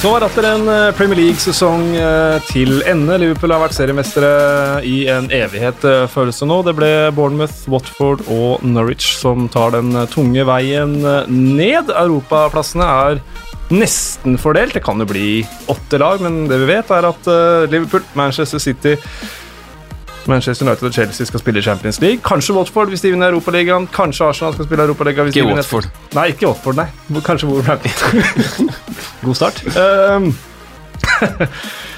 Så var atter en eh, Premier League-sesong eh, til ende. Liverpool har vært seriemestere i en evighet, eh, føles det nå. Det ble Bournemouth, Watford og Norwich som tar den tunge veien ned. Europaplassene er nesten fordelt. Det kan jo bli åtte lag, men det vi vet, er at Liverpool, Manchester City Manchester United og Chelsea skal spille Champions League. Kanskje Watford hvis de vinner Europaligaen. Kanskje Arsenal skal spille Europaligaen. hvis Ikke de vinner- Watford. Nei, ikke Watford, nei. Kanskje Wolverhampton. God start. Um,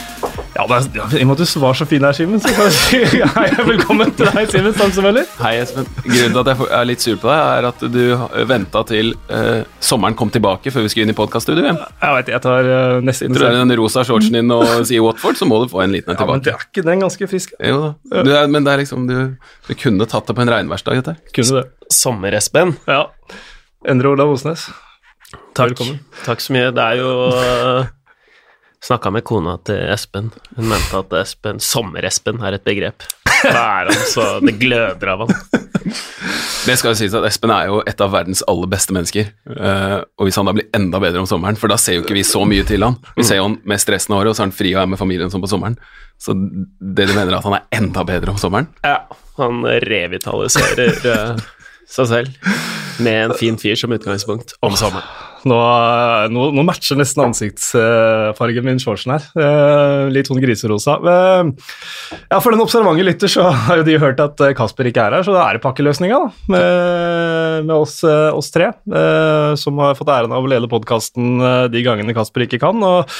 ja, det er, ja, I og med at du var så fin her, Simen, så kan jeg si hei, velkommen til deg, Simen Stansemøller. Hei, Espen. Grunnen til at jeg er litt sur på deg, er at du venta til uh, sommeren kom tilbake før vi skulle inn i podkaststudioet. Jeg vet, jeg tar uh, neste Tror du den rosa shortsen din og sier Watford, så må du få en liten en tilbake. Ja, men det er ikke den ganske frisk. Jo da. Du men det er liksom du, du kunne tatt det på en regnværsdag, dette her. Kunne det. Sommer-Espen. Ja. Endre Olav Osnes. Takk. Velkommen. Takk så mye. Det er jo uh, Snakka med kona til Espen. Hun mente at Espen, Sommer-Espen er et begrep. Da er han så Det gløder av han. Det skal jo sies at Espen er jo et av verdens aller beste mennesker. Eh, og hvis han da blir enda bedre om sommeren, for da ser jo ikke vi så mye til han. Vi ser jo han med stressende av året, og så er han fri og er med familien som på sommeren. Så det du mener er at han er enda bedre om sommeren? Ja, han revitaliserer uh, seg selv med en fin fyr som utgangspunkt om sommeren. Nå, nå, nå matcher nesten ansiktsfargen min shortsen her. Eh, litt sånn griserosa. Ja, For den observante lytter så har jo de hørt at eh, Kasper ikke er her, så da er det pakkeløsninga da, med, med oss, eh, oss tre, som har fått æren av å lede podkasten de gangene Kasper ikke kan. Og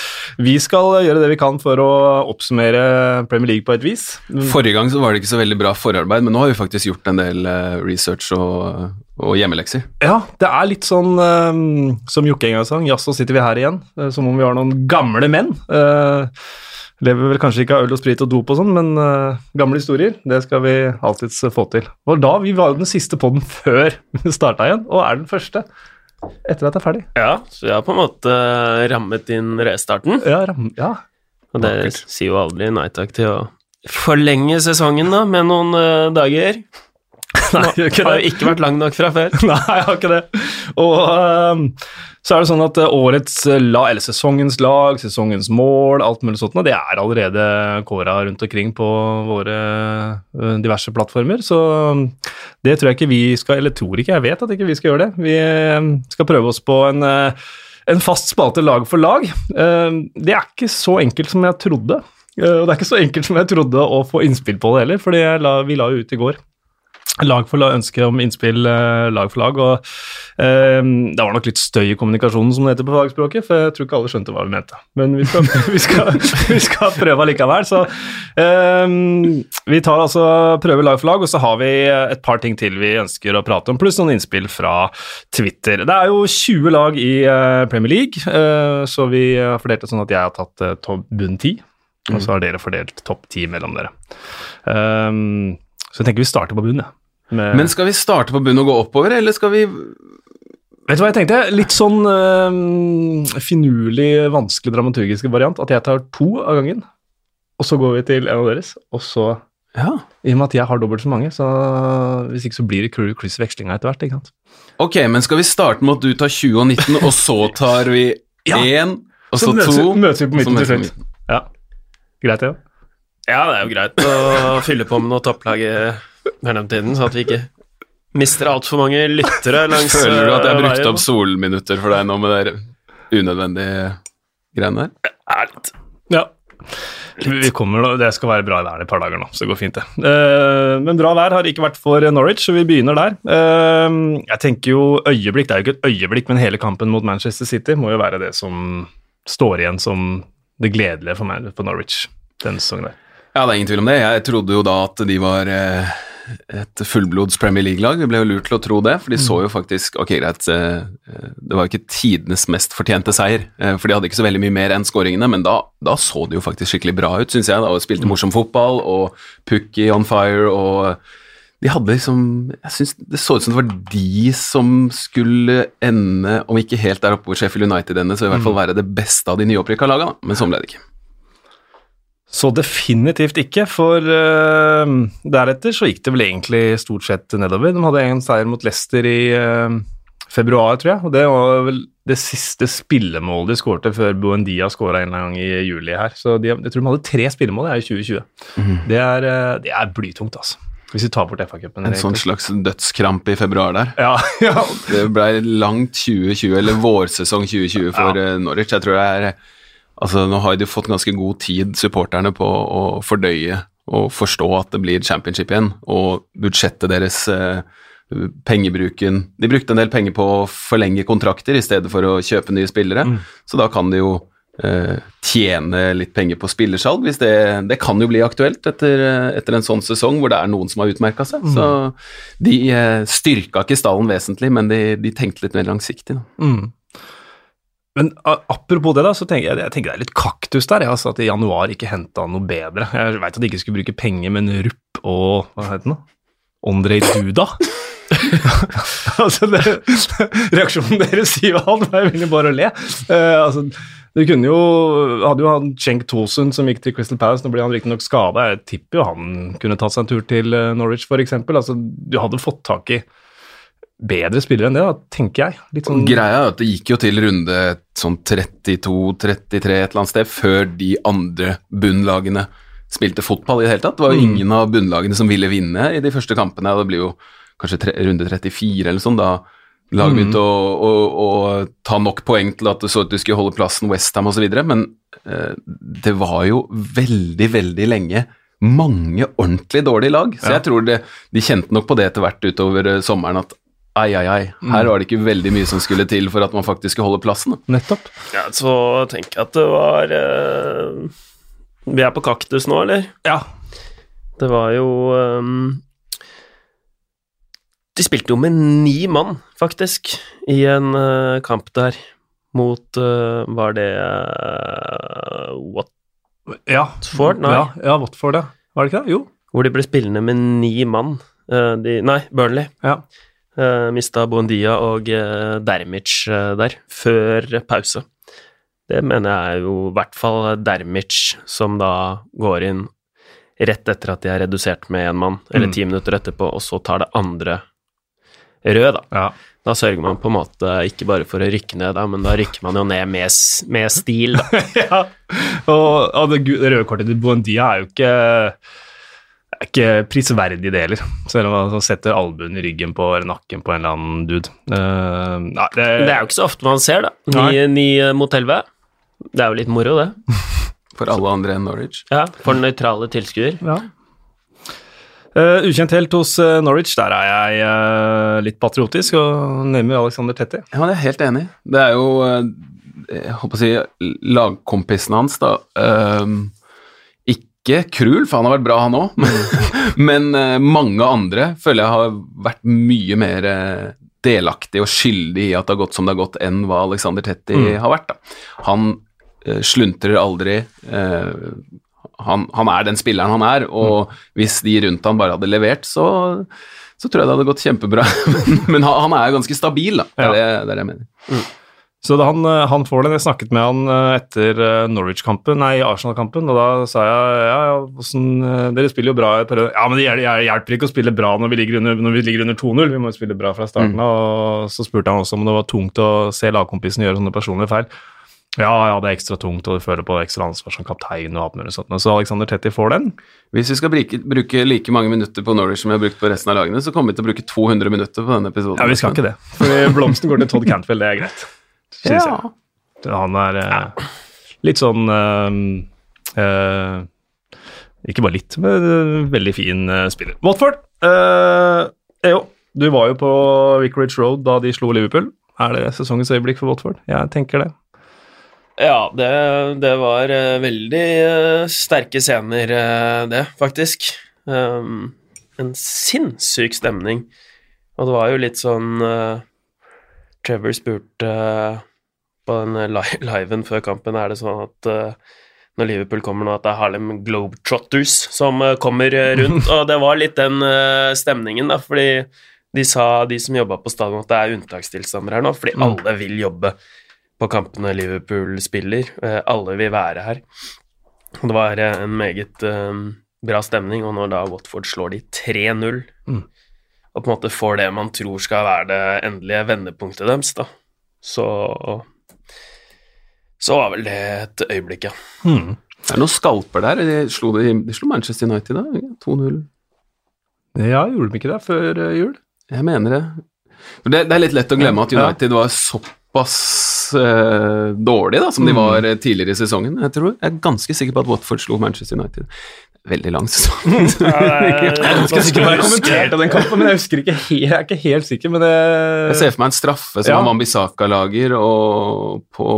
vi skal gjøre det vi kan for å oppsummere Premier League på et vis. Forrige gang så var det ikke så veldig bra forarbeid, men nå har vi faktisk gjort en del research og, og hjemmelekser. Ja, det er litt sånn eh, som Jokke en gang sang, jaså sitter vi her igjen, eh, som om vi har noen gamle menn. Uh, lever vel kanskje ikke av øl og sprit og dop og sånn, men uh, gamle historier, det skal vi alltids få til. Og da, vi var jo den siste podden før vi starta igjen, og er den første etter at det er ferdig. Ja, så jeg har på en måte rammet inn restarten. Ja, ram, ja. Og det Vakkert. sier jo aldri nei takk til å forlenge sesongen da, med noen uh, dager. Nei, ikke Har jo ikke vært lang nok fra før. Nei, jeg har ikke det. Og um, så er det sånn at eh, årets eh, la, eller sesongens lag, sesongens mål, alt mulig sånt, det er allerede kåra rundt omkring på våre eh, diverse plattformer. Så um, det tror jeg ikke vi skal, eller tror ikke, jeg vet at ikke vi skal gjøre det. Vi eh, skal prøve oss på en, en fast spalte lag for lag. Det er ikke så enkelt som jeg trodde. Og det er ikke så enkelt som jeg trodde å få innspill på det heller, fordi vi la jo ut i går lag for lag, ønske om innspill eh, lag for lag. og eh, Det var nok litt støy i kommunikasjonen, som det heter på fagspråket, for jeg tror ikke alle skjønte hva vi mente. Men vi skal, vi skal, vi skal prøve allikevel. Så eh, vi tar altså prøver lag for lag, og så har vi et par ting til vi ønsker å prate om, pluss noen innspill fra Twitter. Det er jo 20 lag i eh, Premier League, eh, så vi har fordelt det sånn at jeg har tatt eh, bunn 10, og så har dere fordelt topp 10 mellom dere. Um, så jeg tenker vi starter på bunn, ja. Med- Men skal vi starte på bunn og gå oppover, eller skal vi Vet du hva jeg tenkte? Litt sånn øh, finurlig, vanskelig dramaturgisk variant. At jeg tar to av gangen, og så går vi til en av deres. Og så, Ja. i og med at jeg har dobbelt så mange, så hvis ikke så blir det Crew Cruise-vekslinga etter hvert. ikke sant? Ok, men skal vi starte med at du tar 20 og 19, og så tar vi Ja. og så, Så møtes, to møtes vi på midten til slutt. Ja. Greit, det. Ja. Ja, det er jo greit å fylle på med noe topplag i mellomtiden, så at vi ikke mister altfor mange lyttere langs Føler du at jeg har brukte opp solminutter for deg nå med det unødvendige greiene der? Ja, litt. Ja. Vi kommer, da- Det skal være bra vær i et par dager nå, så det går fint, det. Eh, men bra vær har ikke vært for Norwich, så vi begynner der. Eh, jeg tenker jo øyeblikk, Det er jo ikke et øyeblikk, men hele kampen mot Manchester City må jo være det som står igjen som det gledelige for meg for Norwich denne sesongen. der. Ja, det er ingen tvil om det. Jeg trodde jo da at de var eh, et fullblods Premier League-lag. Vi ble jo lurt til å tro det, for de så jo faktisk Ok, greit, eh, det var jo ikke tidenes mest fortjente seier, eh, for de hadde ikke så veldig mye mer enn skåringene, men da, da så det jo faktisk skikkelig bra ut, syns jeg, da, og spilte morsom fotball, og Pukki on fire, og de hadde liksom Jeg syns det så ut som det var de som skulle ende, om ikke helt der oppe hvor Sheffield United ender, så i hvert fall være det beste av de nyopprykka lagene, men sånn ble det ikke. Så definitivt ikke, for uh, deretter så gikk det vel egentlig stort sett nedover. De hadde en seier mot Leicester i uh, februar, tror jeg. Og det var vel det siste spillemålet de skårte før Buendia skåra en gang i juli her. Så de, jeg tror de hadde tre spillemål i 2020. Det, er, uh, det er blytungt, altså. Hvis vi tar bort FA-cupen. En sånn slags dødskrampe i februar der. Ja, ja. Det ble langt 2020, eller vårsesong 2020 for ja. Norwich. Jeg tror det er Altså, nå har de fått ganske god tid, supporterne, på å fordøye og forstå at det blir championship igjen, og budsjettet deres eh, pengebruken De brukte en del penger på å forlenge kontrakter i stedet for å kjøpe nye spillere, så da kan de jo eh, tjene litt penger på spillersalg. Hvis det, det kan jo bli aktuelt etter, etter en sånn sesong hvor det er noen som har utmerka seg. Så de eh, styrka ikke stallen vesentlig, men de, de tenkte litt mer langsiktig. Da. Mm. Men apropos det, da, så tenker jeg, jeg tenker det er litt kaktus der. jeg, Altså, at i januar ikke henta noe bedre. Jeg veit at de ikke skulle bruke penger, men Rupp og Hva heter den, da? Ondrej Duda? altså, det, reaksjonen deres sier jo alt, jeg er egentlig bare å le. Uh, altså, du kunne jo Hadde jo han Cenk Tosun som gikk til Crystal Palace, nå ble han riktignok skada. Jeg tipper jo han kunne tatt seg en tur til eh, Norwich, f.eks. Altså, du hadde fått tak i bedre spillere enn det, da, tenker jeg. Sånn Greia er at det gikk jo til runde sånn 32-33 et eller annet sted før de andre bunnlagene spilte fotball i det hele tatt. Det var jo Mm. ingen av bunnlagene som ville vinne i de første kampene. Det blir jo kanskje tre, runde 34 eller sånn, da laget Mm. å, å, å ta nok poeng til at det så ut du skulle holde plassen Westham osv. Men eh, det var jo veldig, veldig lenge mange ordentlig dårlige lag. Så Ja. jeg tror det, de kjente nok på det etter hvert utover eh, sommeren at ai, ai, ai, Mm. her var det ikke veldig mye som skulle til for at man faktisk skulle holde plassen. Nettopp. Ja, så tenker jeg at det var eh, Vi er på kaktus nå, eller? Ja. Det var jo ehm, De spilte jo med ni mann, faktisk, i en eh, kamp der mot eh, Var det uh, Ja. Watford? Nei. Ja, ja, Watford, ja. Var det ikke det? Jo. Hvor de ble spillende med ni mann. Eh, de, nei, Burnley. Ja. Uh, mista Buendia og uh, Dermic uh, der, før pause. Det mener jeg er jo i hvert fall Dermic som da går inn rett etter at de er redusert med én mann, eller Mm. ti minutter etterpå, og så tar det andre rød, da. Ja. Da sørger man på en måte ikke bare for å rykke ned, da, men da rykker man jo ned med, med stil, da. ja. Og, og det det røde kortet til Buendia er jo ikke er ikke prisverdig det heller, selv om han setter albuen i ryggen på eller nakken på en eller annen dude. Uh, nei, det, Det er jo ikke så ofte man ser, da. Ni, ni mot elleve. Det er jo litt moro, det. For alle andre enn Norwich. Ja, For nøytrale tilskuer. ja. Uh, ukjent helt hos uh, Norwich, der er jeg uh, litt patriotisk og nevner Alexander Tetti. Ja, men jeg er helt enig. Det er jo eh, Jeg håper å si lagkompisen hans, da. ehm, ikke Krul, for han har vært bra, han òg. Men eh, mange andre føler jeg har vært mye mer eh, delaktig og skyldig i at det har gått som det har gått, enn hva Alexander Tetti Mm. har vært. da. Han eh, sluntrer aldri. han, han er den spilleren han er, og hvis de rundt han bare hadde levert, så, så tror jeg det hadde gått kjempebra. men men han, han er ganske stabil, da. Det er, Ja. det, det er det jeg mener. Så han, eh, han får den. Jeg snakket med han eh, etter eh, Norwich-kampen, nei, Arsenal-kampen, og da sa jeg ja, ja, hvordan, dere spiller jo bra i perioden. Ja, men det hjel- hjel- hjelper ikke å spille bra når vi ligger under, når vi ligger under 2-0, vi må jo spille bra fra starten av. Og så spurte han også om det var tungt å se lagkompisen gjøre sånne personlige feil. Ja, ja, det er ekstra tungt, og du føler på ekstra ansvar som kaptein og alt mulig sånt. Så Alexander Tetti får den. Hvis vi skal bruke, bruke like mange minutter på Norwich som vi har brukt på resten av lagene, så kommer vi til å bruke 200 minutter på denne episoden. Ja, vi skal ikke det. For blomsten går til Todd Cantwell, det er greit. Synes Ja. jeg. Han er eh, litt sånn eh, eh, Ikke bare litt, men eh, veldig fin eh, spiller. Watford! eh, jo, du var jo på Vicarage Road da de slo Liverpool. Er det sesongens øyeblikk for Watford? Jeg tenker det. Ja, det, det var eh, veldig sterke scener, det, faktisk. Um, en sinnssyk stemning. Og det var jo litt sånn eh, Trevor spurte eh, på den li liven før kampen er det sånn at eh, når Liverpool kommer nå, at det er Harlem Globetrotters som eh, kommer rundt. Og det var litt den stemningen, da, fordi de sa, de som jobba på stadion, at det er unntakstilstander her nå, fordi Mm. alle vil jobbe på kampene Liverpool spiller. Alle vil være her. Og Det var en meget bra stemning, og når da Watford slår de 3-0 Mm. Og på en måte får det man tror skal være det endelige vendepunktet deres, da, så så var vel det et øyeblikk, ja. Hmm. Det er noen skalper der. De slo, de, de slo Manchester United da, 2-0. Ja, gjorde de ikke det før eh, jul? Jeg mener det. For det. Det er litt lett å glemme at Ja. United var såpass eh, dårlig da, som de Mm. var eh, tidligere i sesongen. Jeg, tror, jeg er ganske sikker på at Watford slo Manchester United. Veldig lang sesong. Jeg husker ikke hva jeg kommenterte den kampen, men jeg husker ikke helt, jeg er ikke helt sikker. Men det Jeg ser for meg en straffe som Ja. Mambisaka lager, og på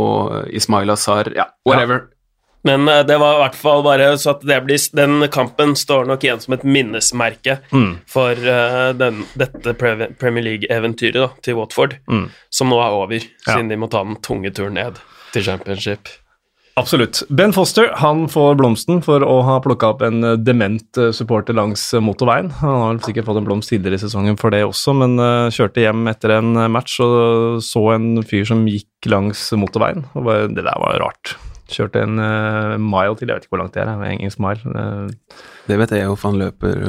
Ismail Azar Ja, whatever. Men eh, det var i hvert fall bare så at det blir, den kampen står nok igjen som et minnesmerke Mm. for uh, den, dette Premier League-eventyret til Watford, Mm. som nå er over, Ja. siden de må ta den tunge turen ned til championship. Absolutt. Ben Foster han får blomsten for å ha plukka opp en eh, dement eh, supporter langs eh, motorveien. Han har sikkert fått en blomst tidligere i sesongen for det også, men kjørte hjem etter en match og så en fyr som gikk langs motorveien. Og bare, det der var rart. Kjørte en mile til, jeg vet ikke hvor langt det er, en engelsk mile. Det vet jeg jo, for han løper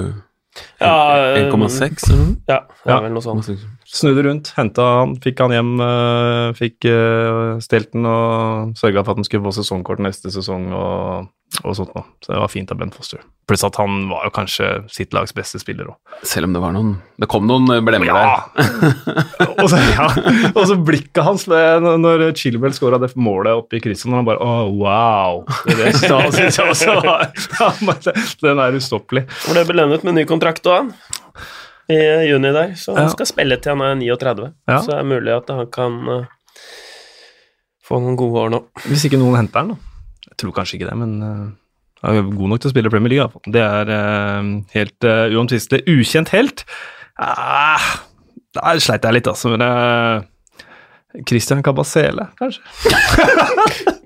Ja, eh, 1,6 eller. Ja, Ja. vel noe sånt. snudde rundt, henta han, fikk han hjem, eh, fikk uh, stelt den og sørga for at han skulle få sesongkort neste sesong og, og sånt noe. Så det var fint av Ben Foster. Pluss at han var jo kanskje sitt lags beste spiller òg. Selv om det var noen Det kom noen uh, blemmer Ja! og, så, ja. og så blikket hans når Chilwell skåra det målet oppe i krysset, og han bare Å, wow! Det, det syns jeg også var ja, Den er ustoppelig. Ble belønnet med ny kontrakt òg, han. I juni der, så han Ja. skal spille til han er 39. Ja. Så det er mulig at han kan eh, få noen gode år nå. Hvis ikke noen henter den, da. Jeg tror kanskje ikke det, men uh, han er god nok til å spille Premier League. iallfall. Det er eh, helt uh, uomtvistelig. Ukjent helt? Ah, der sleit jeg litt, altså. Men uh, Christian Cabasele, kanskje?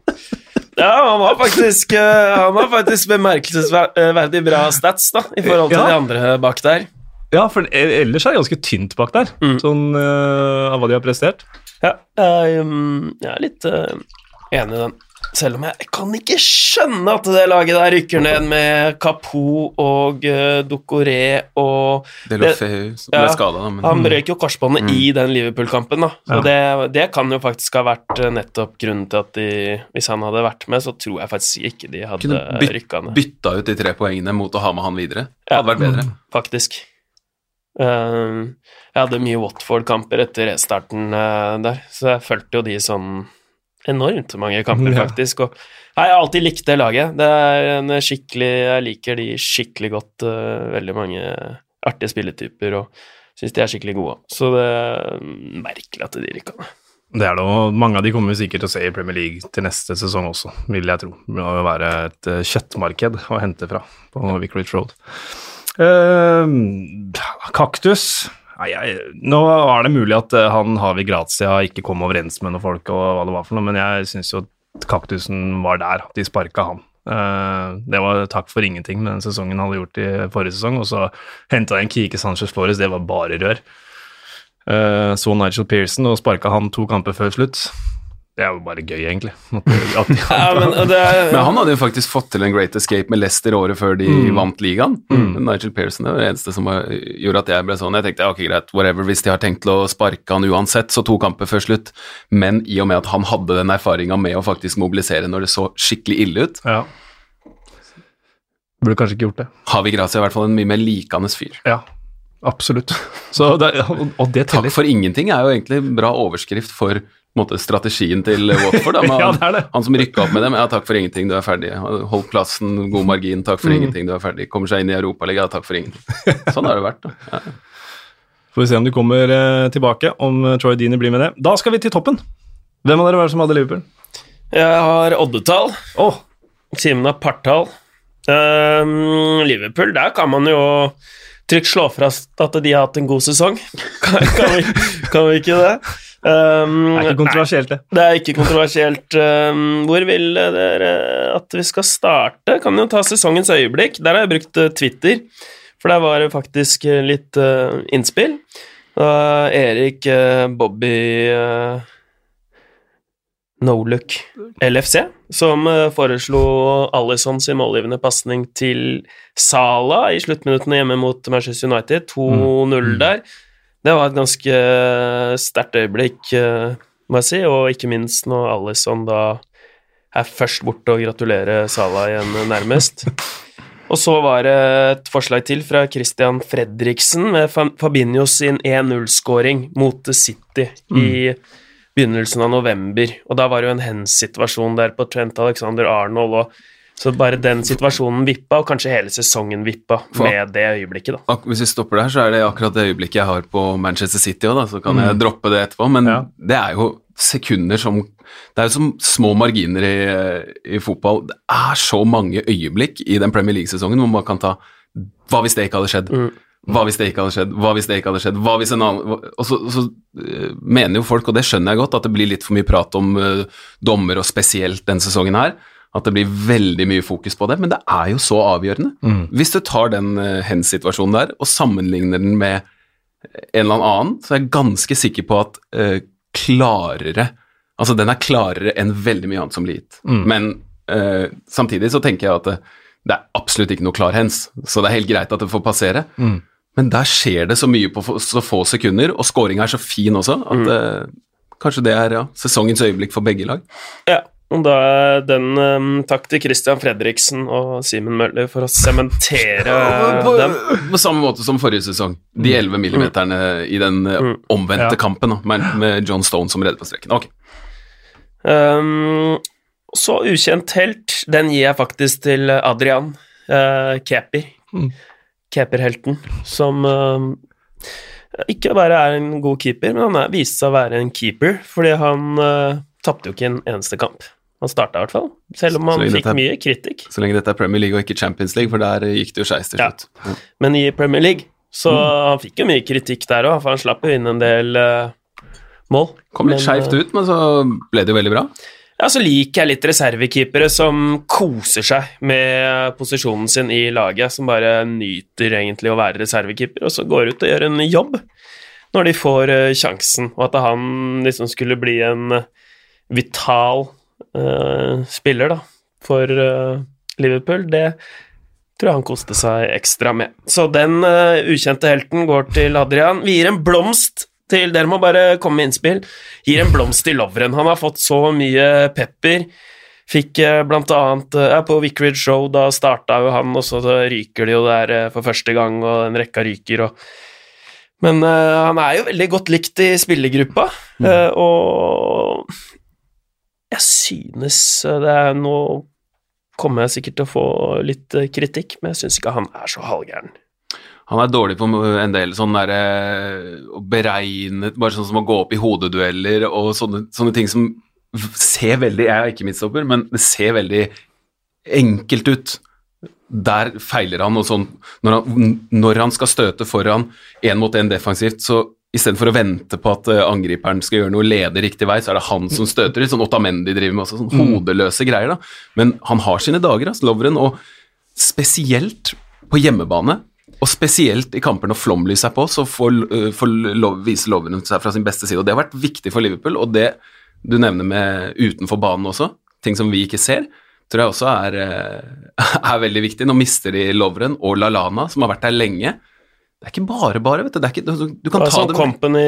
Ja, han har faktisk, eh, faktisk bemerkelsesverdig bra stats da, i forhold til Ja. de andre bak der. Ja, for ellers er det ganske tynt bak der, Mm. sånn uh, av hva de har prestert. Ja, jeg, um, jeg er litt uh, enig i den. Selv om jeg, jeg kan ikke skjønne at det laget der rykker ned med Kapo og uh, Dokoré og Delofeu som ble Ja, skada, da. Men Han røyk jo korsbåndet i den Liverpool-kampen, da. Så Ja. det, det kan jo faktisk ha vært eh, nettopp grunnen til at de Hvis han hadde vært med, så tror jeg faktisk ikke de hadde byt, rykka ned. bytta ut de tre poengene mot å ha med han videre. Det Ja. hadde vært bedre. faktisk. Uh, jeg hadde mye Watford-kamper etter restarten uh, der, så jeg fulgte jo de sånn enormt mange kamper, faktisk. Og jeg har alltid likt det laget. Det er en skikkelig Jeg liker de skikkelig godt. Uh, veldig mange artige spilletyper, og syns de er skikkelig gode. Så det er merkelig at de rykka ned. Det er det, og mange av de kommer vi sikkert til å se i Premier League til neste sesong også, vil jeg tro. Det må jo være et eh, kjøttmarked å hente fra på Vicarage Road. Uh, kaktus jeg, Nå er det mulig at eh, han Havi Grazia ikke kom overens med noen folk, og hva det var for noe, men jeg syns jo at kaktusen var der, de sparka han. Eh, det var takk for ingenting med den sesongen han hadde gjort i forrige sesong, og så henta jeg en Kike Sanchez Flores, det var bare rør. Eh, så Nigel Pearson og sparka han to kamper før slutt. Det er jo bare gøy, egentlig. At, at, Ja, men det er, Men han hadde jo faktisk fått til en great escape med Leicester året før de Mm. vant ligaen. Mm. Nigel Pearson det var det eneste som var, gjorde at jeg ble sånn. Jeg tenkte ja, ok, greit, whatever, hvis de har tenkt til å sparke han uansett, så to kamper før slutt. Men i og med at han hadde den erfaringa med å faktisk mobilisere når det så skikkelig ille ut, ja. Burde kanskje ikke gjort det. Havi vi er i hvert fall en mye mer likende fyr. Ja, absolutt. Så det, og, og det Takk for ingenting er jo egentlig bra overskrift for måte, strategien til Watford. Da, med Ja, han, det er det. han som rykka opp med dem, ja, takk for ingenting, du er ferdig. Holdt plassen, god margin, takk Mm. for ingenting, du er ferdig. Kommer seg inn i Europaligaen, ja, takk for ingenting. Sånn har det vært. da. Ja. Får vi se om du kommer eh, tilbake, om eh, Troy Deeney blir med det. Da skal vi til toppen. Hvem av dere var det som hadde Liverpool? jeg har oddetall. Oh. Simen har partall. Um, Liverpool, der kan man jo trygt slå fra at de har hatt en god sesong. Kan, kan, vi, kan vi ikke det? Ehm, det er ikke kontroversielt, det. det er ikke kontroversielt. Um, hvor vil dere at vi skal starte? Kan jo ta sesongens øyeblikk. Der har jeg brukt eh, Twitter, for der var det faktisk eh, litt uh, innspill. Uh, Erik, uh, Bobby uh, No-look LFC, som foreslo Alison sin målgivende pasning til Sala i sluttminuttene hjemme mot Manchester United. 2-0 Mm. der. Det var et ganske sterkt øyeblikk, eh, må jeg si, og ikke minst når Alison da er først borte og gratulerer Salah igjen, nærmest. Og så var det et forslag til fra Christian Fredriksen med Fabinho sin 1-0-skåring mot City i begynnelsen av november. Og da var det jo en hens-situasjon der på Trent Alexander Arnold, og så bare den situasjonen vippa, og kanskje hele sesongen vippa For- med det øyeblikket, da. Ak hvis vi stopper der, så er det akkurat det øyeblikket jeg har på Manchester City òg, da, så kan jeg droppe det etterpå. Men Ja. det er jo sekunder som Det er jo som små marginer i, i fotball. Det er så mange øyeblikk i den Premier League-sesongen hvor man kan ta Hva hvis det ikke hadde skjedd? Hva hvis det ikke hadde skjedd? Hva hvis det ikke hadde skjedd? Hva hvis en annen Og så, og så eh, mener jo folk, og det skjønner jeg godt, at det blir litt for mye prat om uh, dommer, og spesielt denne sesongen her. At det blir veldig mye fokus på det, men det er jo så avgjørende. Hvis du tar den uh, hens-situasjonen der og sammenligner den med en eller annen, så er jeg ganske sikker på at uh, klarere Altså, den er klarere enn veldig mye annet som blir gitt. Men uh, samtidig så tenker jeg at det, det er absolutt ikke noe klar hens, så det er helt greit at det får passere. Men der skjer det så mye på så få sekunder, og scoringa er så fin også, at eh, kanskje det er ja, sesongens øyeblikk for begge lag. Ja, og da er den um, Takk til Christian Fredriksen og Simen Møller for å sementere på, dem. på samme måte som forrige sesong. De 11 millimeterne i den uh, omvendte Ja. kampen med, med John Stone som redder på streken. Ok. Um, så ukjent helt, den gir jeg faktisk til Adrian uh, Keper. Keperhelten, som uh, ikke bare er en god keeper, men han er, viste seg å være en keeper, fordi han uh, tapte jo ikke en eneste kamp. Han starta i hvert fall, selv om han fikk er- mye kritikk. Så lenge dette er Premier League og ikke Champions League, for der eh, gikk det jo skeis til slutt. Ja. Men i Premier League, så han fikk jo mye kritikk der òg, for han slapp jo inn en del uh, mål. Kom litt skeivt uh, ut, men så ble det jo veldig bra. Ja, så liker jeg litt reservekeepere som koser seg med posisjonen sin i laget, som bare nyter egentlig å være reservekeeper, og så går ut og gjør en jobb når de får eh, sjansen, og at han liksom skulle bli en eh, vital eh, spiller, da, for uh, Liverpool, det tror jeg han koste seg ekstra med. Så den uh, ukjente helten går til Adrian. Vi gir en blomst til Dere må bare komme med innspill. Gir en blomst til Lovren. Han har fått så mye pepper. Fikk blant annet ja, På Vicarage Show da starta jo han, og så ryker det jo der for første gang, og en rekka ryker, og Men uh, han er jo veldig godt likt i spillergruppa, eh, og jeg synes eh, det er Nå kommer jeg sikkert til å få litt eh, kritikk, men jeg syns ikke han er så halvgæren. Han er dårlig på en del sånn derre å beregne Bare sånn som å gå opp i hodedueller og sånne, sånne ting som ser veldig Jeg er ikke midtstopper, men det ser veldig enkelt ut. Der feiler han, og sånn Når han, når han skal støte foran én mot én defensivt, så istedenfor å vente på at eh, angriperen skal gjøre noe ledig riktig vei, så er det han som støter litt. Sånn Otamendi driver med også, sånn hodeløse greier, da. Men han har sine dager, altså, Lovren, og spesielt på hjemmebane. Og spesielt i kamper når flomlys er på, så får, øh, får lov, viser Lovren seg fra sin beste side. Og det har vært viktig for Liverpool, og det du nevner med utenfor banen også, ting som vi ikke ser, tror jeg også er, øh, er veldig viktig. Nå mister de Lovren og Lalana, som har vært der lenge. Det er ikke bare bare, vet du. Det er ikke, du, du kan Det er ta sånn det Company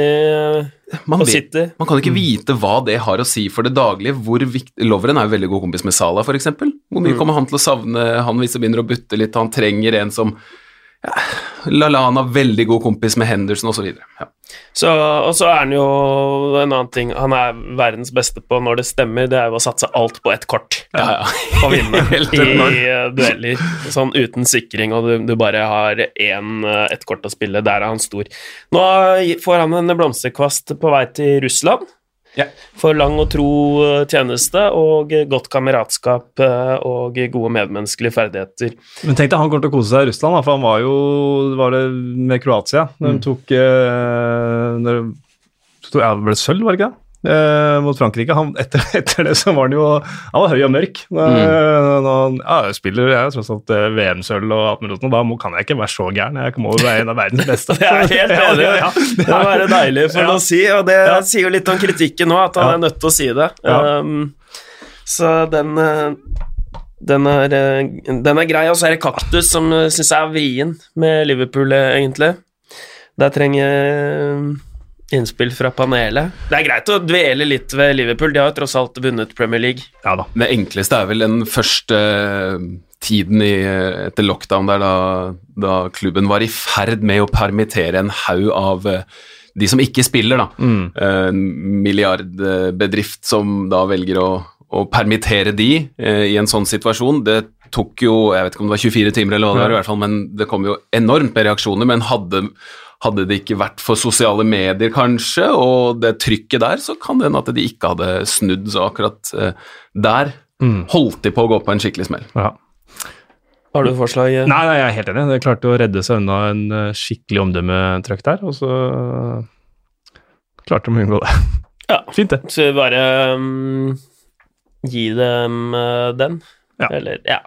man på vet- man kan ikke vite hva det har å si for det daglige. Hvor viktig, Loveren er jo veldig god kompis med Salah, f.eks. Hvor mye kommer han til å savne han hvis det begynner å butte litt? Han trenger en som ja, Lalana, veldig god kompis med Henderson osv. Ja. Så, og så er han jo en annen ting han er verdens beste på når det stemmer, det er jo å satse alt på ett kort Ja, ja. og vinne i eh, dueller. Sånn uten sikring, og du, du bare har én, eh, ett kort å spille. Der er han stor. Nå får han en blomsterkvast på vei til Russland. Ja. For lang og tro eh, tjeneste og godt kameratskap eh, og gode medmenneskelige ferdigheter. Men tenk deg, han kommer til å kose seg i Russland, for han var jo var det med Kroatia. Når de tok eh, når de tok, ja, Ble sølv, var det ikke det? Eh, mot Frankrike. Han, etter, etter det så var han jo Han var høy og mørk. Nå, Mm. Han, ja, jeg spiller jeg tross alt eh, VM-sølv og alt mulig sånt, da kan jeg ikke være så gæren. Jeg må jo være en av verdens beste. Det er helt enig. ja, ja. Det må være deilig for Ja. å si, og det sier jo litt om kritikken nå, at han er nødt til å si det. Um, så den eh, den er, eh, den er grei, og så er det Kaktus som syns jeg er vrien med Liverpool, eh, egentlig. Der trenger eh, innspill fra panelet. Det er greit å dvele litt ved Liverpool, de har jo tross alt vunnet Premier League. Ja da. Det enkleste er vel den første eh, tiden i, etter lockdown der da, da klubben var i ferd med å permittere en haug av eh, de som ikke spiller, da. Mm. Eh, En milliardbedrift som da velger å, å permittere de eh, i en sånn situasjon. Det tok jo jeg vet ikke om det var 24 timer, eller hva det var, i hvert fall, men det kom jo enormt med reaksjoner. Men hadde, hadde det ikke vært for sosiale medier, kanskje, og det trykket der, så kan det hende at de ikke hadde snudd. Så akkurat eh, der Mm. holdt de på å gå på en skikkelig smell. Ja. Har du forslag? eh? Nei, nei, jeg er helt enig. Det klarte å redde seg unna en eh, skikkelig omdømmetrøkk der, og så klarte de å unngå det. Ja. Fint, det. Så vi bare um, gi dem uh, den. Ja. Eller, ja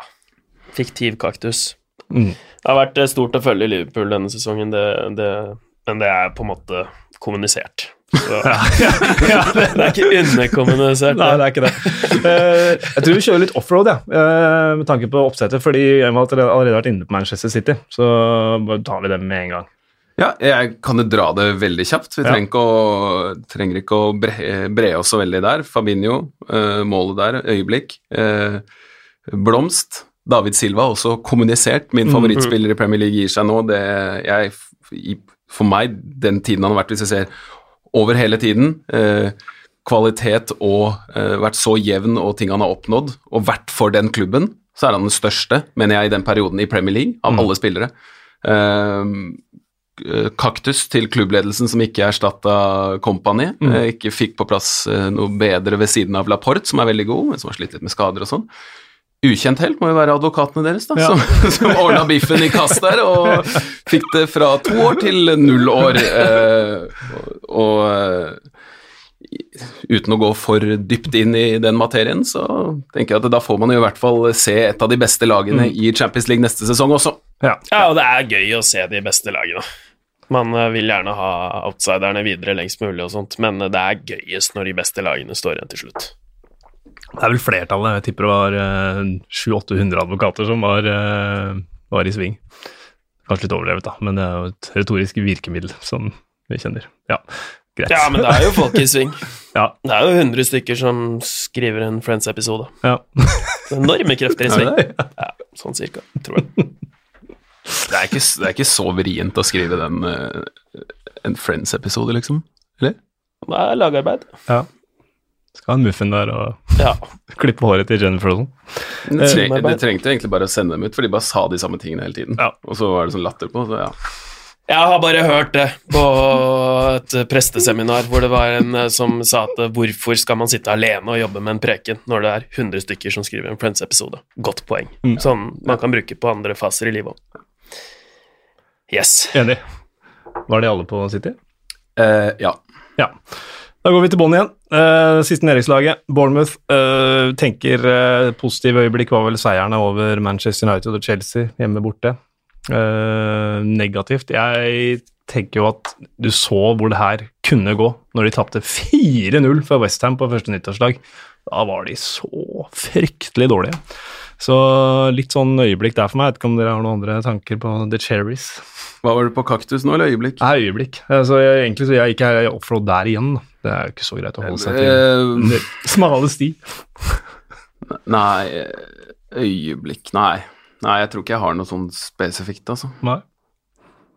Fiktiv kaktus. Mm. Det har vært eh, stort å følge Liverpool denne sesongen, det, det, men det er på en måte kommunisert. Ja, det, det er ikke underkommunisert. Nei, det er ikke det. Eh, jeg tror vi kjører litt offroad, ja, eh, med tanke på oppsettet. fordi jeg har allerede vært inne på Manchester City, så bare tar vi det med en gang. Ja, jeg kan jo dra det veldig kjapt. Vi trenger ikke å, trenger ikke å bre, bre oss så veldig der. Fabinho, målet der, øyeblikk. Blomst. David Silva har også kommunisert. Min favorittspiller i Premier League gir seg nå. Det, jeg, for meg, den tiden han har vært, hvis jeg ser over hele tiden eh, Kvalitet og eh, vært så jevn og ting han har oppnådd, og vært for den klubben, så er han den største, mener jeg, i den perioden i Premier League, av alle spillere. Eh, eh, kaktus til klubbledelsen som ikke erstatta Company. eh, Ikke fikk på plass eh, noe bedre ved siden av Laporte, som er veldig god, men som har slitt litt med skader og sånn. Ukjent helt må jo være advokatene deres, da, Ja. som, som ordna biffen i kast der og fikk det fra to år til null år. Eh, og og eh, uten å gå for dypt inn i den materien, så tenker jeg at da får man jo i hvert fall se et av de beste lagene i Champions League neste sesong også. Ja. Ja, og det er gøy å se de beste lagene. Man eh, vil gjerne ha outsiderne videre lengst mulig og sånt, men det er gøyest når de beste lagene står igjen til slutt. Det er vel flertallet. Jeg tipper det var uh, 700-800 advokater som var, uh, var i sving. Kanskje litt overdrevet, da, men det er jo et retorisk virkemiddel som vi kjenner. Ja, greit. Ja, men det er jo folk i sving. Ja. Det er jo 100 stykker som skriver en Friends-episode. ja. Enorme krefter i sving. det? Ja, sånn cirka, tror jeg. Det er ikke, det er ikke så vrient å skrive den uh, en Friends-episode, liksom? Eller? Det er lagarbeid. ja. Skal ha en muffin der og Ja. klippe håret til Jennifer og sånn. Det, treng, det trengte egentlig bare å sende dem ut, for de bare sa de samme tingene hele tiden. Ja. Og så var det sånn latter på, så ja. Jeg har bare hørt det på et presteseminar hvor det var en eh, som sa at eh, hvorfor skal man sitte alene og jobbe med en preken når det er 100 stykker som skriver en Friends-episode? Godt poeng. Mm. Sånn man kan bruke på andre faser i livet òg. Yes. Enig. Var det alle på City? Uh, ja. Ja. Da går vi til bånn igjen. Uh, siste nedrykkslaget, Bournemouth, uh, tenker uh, positive øyeblikk var vel seierne over Manchester United og Chelsea hjemme borte. Uh, negativt. Jeg tenker jo at du så hvor det her kunne gå når de tapte 4-0 for Westham på første nyttårslag. Da var de så fryktelig dårlige. Så litt sånn øyeblikk der for meg. Jeg vet ikke om dere har noen andre tanker på The Cherries? Hva var det på kaktus nå, eller øyeblikk? Er øyeblikk. Altså, jeg, egentlig så jeg gikk jeg offroad der igjen. Da. Det er jo ikke så greit å holde seg til Eh, smale sti. nei, øyeblikk Nei. Nei, jeg tror ikke jeg har noe sånn spesifikt, altså. Nei.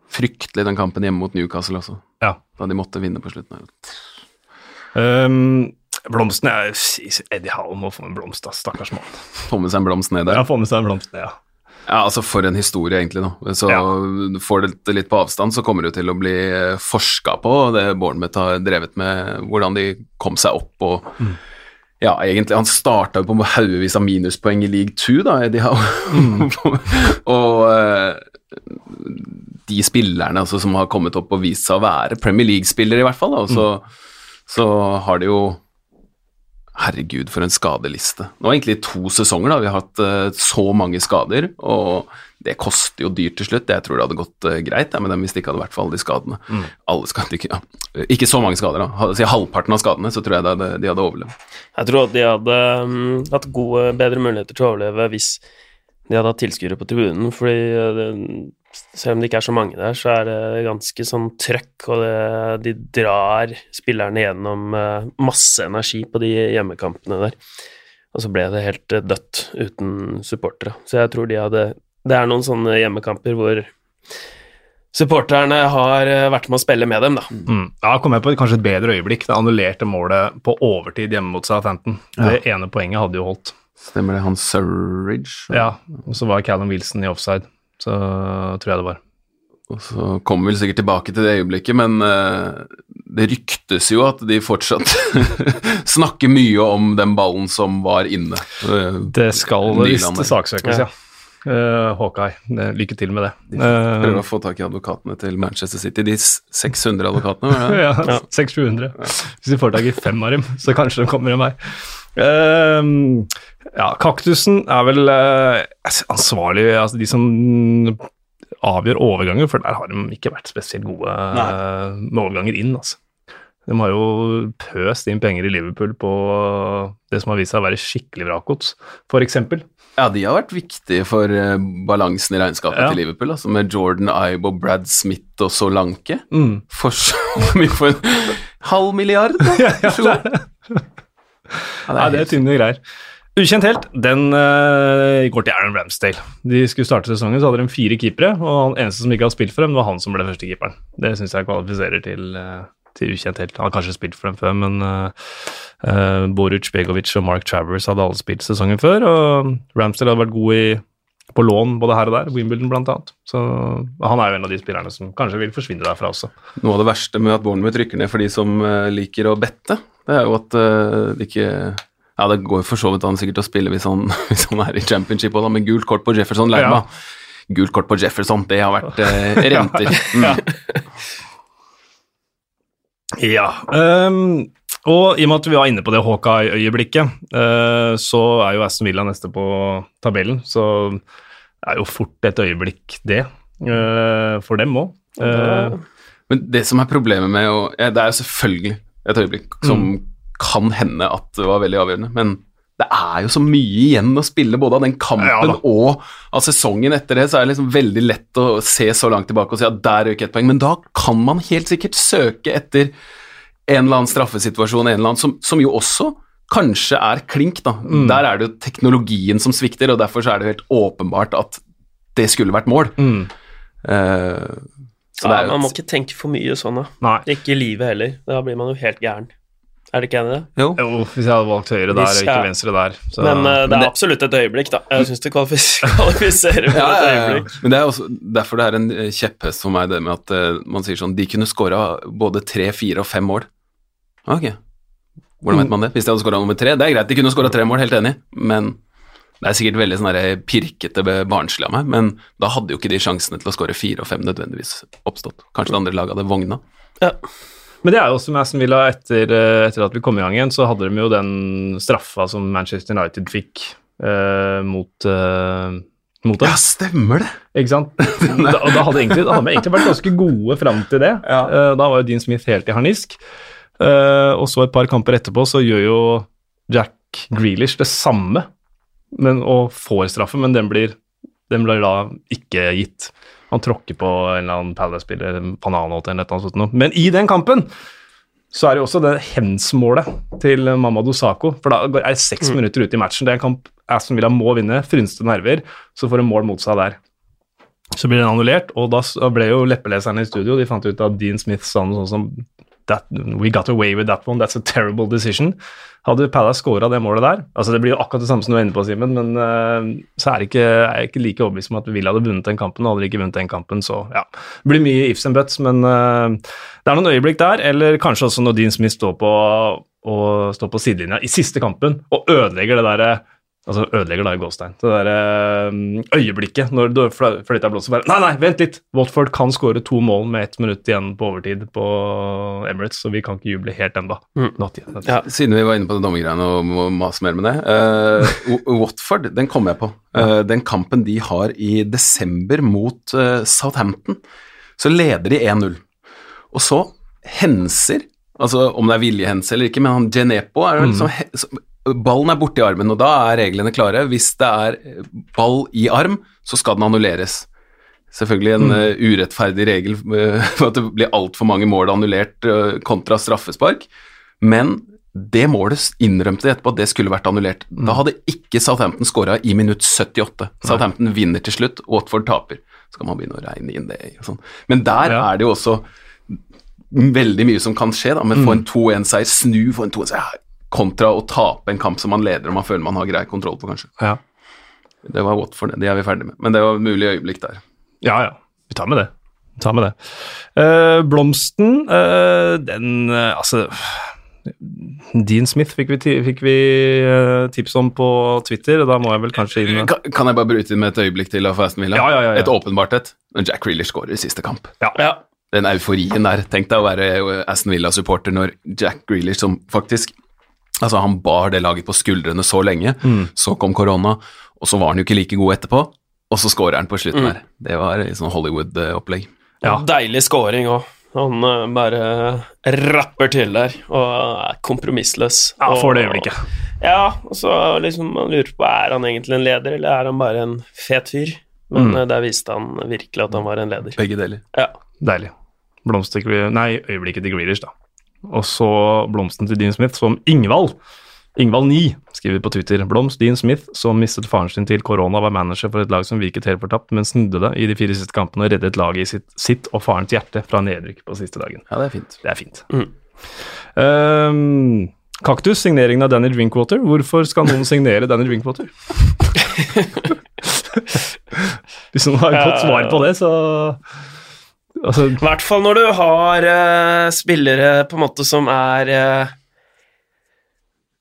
Fryktelig den kampen hjemme mot Newcastle også, Ja. da de måtte vinne på slutten. Um, blomsten er Eddie Howe må få en blomst, da. Stakkars mann. Få med seg en blomst ned der. Ja, få med seg en blomst, ned, ja. Ja, altså For en historie, egentlig. nå. Så Ja. du det litt på avstand, så kommer det til å bli forska på det Bournemouth har drevet med, hvordan de kom seg opp og Mm. Ja, egentlig, han starta på haugevis av minuspoeng i league 2, da, Eddie Howe. Mm. og eh, de spillerne altså, som har kommet opp og vist seg å være Premier League-spillere, i hvert fall. Da, og så, så har de jo Herregud, for en skadeliste. Nå er egentlig to sesonger da, vi har hatt uh, så mange skader, og det koster jo dyrt til slutt. Jeg tror det hadde gått uh, greit ja, med dem hvis de ikke hadde vært for alle de skadene. Mm. Alle skadene, ikke, ja. ikke, så mange skader, da. Si halvparten av skadene, så tror jeg hadde, de hadde overlevd. Jeg tror at de hadde um, hatt gode, bedre muligheter til å overleve hvis de hadde hatt tilskuere på tribunen, fordi uh, selv om det ikke er så mange der, så er det ganske sånn trøkk, og det, de drar spillerne gjennom uh, masse energi på de hjemmekampene der. Og så ble det helt uh, dødt uten supportere. Så jeg tror de hadde Det er noen sånne hjemmekamper hvor supporterne har uh, vært med å spille med dem, da. Mm. Ja, kom jeg på kanskje et bedre øyeblikk. Det annullerte målet på overtid hjemme mot Southampton. Ja. Det ene poenget hadde jo holdt. Stemmer det. Han Surridge? Ja, og så var Callum Wilson i offside så tror jeg det var. Og så kommer vi vel sikkert tilbake til det øyeblikket, men uh, det ryktes jo at de fortsatt snakker mye om den ballen som var inne. Uh, det skal visst saksøkes, ja. ja. Uh, Hawkeye, lykke til med det. De prøver å få tak i advokatene til Manchester City, de 600 advokatene? ja, ja. 600-700. Hvis de får tak i fem av dem, så kanskje de kommer en vei. Uh, ja, kaktusen er vel uh, ansvarlig Altså de som avgjør overganger, for der har de ikke vært spesielt gode uh, med overganger inn. altså. De har jo pøst inn penger i Liverpool på det som har vist seg å være skikkelig vrakgods, f.eks. Ja, de har vært viktige for uh, balansen i regnskapet ja. til Liverpool, altså med Jordan Ibe og Brad Smith og Solanke. Mm. For så mye for en halv milliard, da! ja, ja. Ja, det er, ja, er tynne greier. Ukjent helt, den uh, går til Aaron Ramsdale. De skulle starte sesongen, så hadde de fire keepere, og han eneste som ikke hadde spilt for dem, var han som ble førstekeeperen. Det syns jeg kvalifiserer til, uh, til, ukjent helt. Han har kanskje spilt for dem før, men uh, Boruc, Begovic og Mark Travers hadde alle spilt sesongen før, og Ramsdale hadde vært god i, på lån både her og der, Wimbledon blant annet. Så han er jo en av de spillerne som kanskje vil forsvinne derfra også. Noe av det verste med at Bournemouth rykker ned for de som liker å bette, det er jo at det ikke ja, det går for så vidt an sikkert å spille hvis han, hvis han er i championship òg, men gult kort på Jefferson Lerma. Ja. Gult kort på Jefferson, det har vært uh, renter. Mm. ja. Um, og i og med at vi var inne på det Hawkeye-øyeblikket, uh, så er jo Aston Villa neste på tabellen. Så det er jo fort et øyeblikk, det, uh, for dem òg. Uh, men det som er problemet med å ja, Det er jo selvfølgelig et øyeblikk som mm kan hende at det var veldig avgjørende, men det er jo så mye igjen å spille både av den kampen ja, og av sesongen etter det, så er det liksom veldig lett å se så langt tilbake og si at der røyk ett poeng, men da kan man helt sikkert søke etter en eller annen straffesituasjon, en eller annen, som, som jo også kanskje er klink, da. Mm. Der er det jo teknologien som svikter, og derfor så er det helt åpenbart at det skulle vært mål. Mm. Uh, ja, man må ikke tenke for mye sånn, da. Ikke i livet heller. Da blir man jo helt gæren. Er det ikke enig i det? Jo. jo. hvis jeg hadde valgt høyre der og ikke venstre der. Så. Men uh, det er men det... absolutt et øyeblikk, da. Jeg syns det kvalifiserer for ja, et øyeblikk. Men det er også derfor det er en eh, kjepphest for meg, det med at uh, man sier sånn De kunne skåra både tre, fire og fem mål. Ok, hvordan vet man det? Hvis de hadde skåra nummer tre, det er greit, de kunne skåra tre mål, helt enig, men det er sikkert veldig sånn pirkete barnslig av meg, men da hadde jo ikke de sjansene til å skåre fire og fem nødvendigvis oppstått. Kanskje det andre laget hadde vogna. Ja. Men det er jo også med Aston Villa etter, eh, etter, at vi kom i gang igjen, så hadde de jo den straffa som Manchester United fikk eh, mot, eh, mot. Ja, stemmer det! Ikke sant? da, da hadde, egentlig, da hadde vi egentlig vært ganske gode fram til det. Ja. Uh, da var jo Dean Smith helt i harnisk. og så et par kamper etterpå så gjør jo Jack Grealish det samme, men, og får straffe, men den blir, den blir da ikke gitt. Han tråkker på en eller annen Palace-spiller, Pananot eller noe sånt. Men i den kampen så er det jo også det hens-målet til Mamadou Sako. For da er det seks mm. minutter ute i matchen. Det er en kamp Aston Villa må vinne. Frynste nerver. Så får de mål mot seg der. Så blir den annullert, og da ble jo leppeleserne i studio De fant ut at Dean Smith sa noe sånt som that, We got away with that one. That's a terrible decision. Hadde Palace scora det målet der altså Det blir jo akkurat det samme som du er inne på, Simen, men uh, så er, ikke, er jeg ikke like overbevist om at Villa hadde vunnet den kampen. og de ikke vunnet den kampen, så ja. Det blir mye ifs and buts, men uh, det er noen øyeblikk der. Eller kanskje også når Dean Smith står på, og står på sidelinja i siste kampen og ødelegger det derre Altså ødelegger da i gåstein. Det derre øyeblikket når du fløyta blåser bare Nei, nei, vent litt! Watford kan skåre to mål med ett minutt igjen på overtid på Emirates, så vi kan ikke juble helt ennå. Mm. Ja. Siden vi var inne på det dommergreiene og må mase mer med det. uh, Watford, den kom jeg på. Uh, den kampen de har i desember mot uh, Southampton, så leder de 1-0. Og så henser, altså om det er viljehense eller ikke, men han Genepo er jo liksom så- Ballen er borte i armen, og da er reglene klare. Hvis det er eh, ball i arm, så skal den annulleres. Selvfølgelig en eh, urettferdig regel eh, for at det blir altfor mange mål annullert kontra straffespark, men det målet innrømte etterpå at det skulle vært annullert. Da hadde ikke Southampton skåra i minutt 78. Southampton vinner til slutt, Watford taper. Så kan man begynne å regne inn det. og sånn. Men der Ja. er det jo også veldig mye som kan skje, da, men få en 2-1-seier, snu for en 2-1-seier, kontra å tape en kamp som man leder og man føler man har grei kontroll på, kanskje. Ja. Det var Watford, det er vi ferdig med. Men det var et mulig øyeblikk der. ja, ja. Vi tar med det. Vi tar med det. Uh, blomsten, uh, den uh, Altså Dean Smith fikk vi, fikk vi tips om på Twitter, og da må jeg vel kanskje inn Kan, kan jeg bare bryte inn med et øyeblikk til av Aston Villa? Ja, ja, ja, ja. Et åpenbart et. Når Jack Reeler skårer i siste kamp. Ja. Den euforien der. Tenk deg å være Aston Villa-supporter når Jack Reeler, som faktisk Altså, han bar det laget på skuldrene så lenge, så kom korona, og så var han jo ikke like god etterpå, og så skårer han på slutten her. Det var et sånn Hollywood-opplegg. Ja. Deilig scoring òg. Han eh, bare rapper til der og er kompromissløs. Ja, får for det øyeblikket. Ja, og så liksom man lurer på er han egentlig en leder, eller er han bare en fet fyr. Men Mm. eh, der viste han virkelig at han var en leder. Begge deler. Ja. Deilig. Blomster Nei, øyeblikket til Grealish, da. Og så blomsten til Dean Smith, som Ingvald. Ingvald 9 skriver på Twitter. Blomst Dean Smith, som mistet faren sin til korona, var manager for et lag som virket helt fortapt, men snudde det i de fire siste kampene og reddet laget i sitt, sitt og farens hjerte fra nedrykk på siste dagen. Ja, det er fint. Det er fint. Mm. Um, Kaktus, signeringen av Danny Drinkwater. Hvorfor skal noen signere Danny Drinkwater? Hvis noen har et godt svar på det, så altså, I hvert fall når du har uh, spillere på en måte som er uh,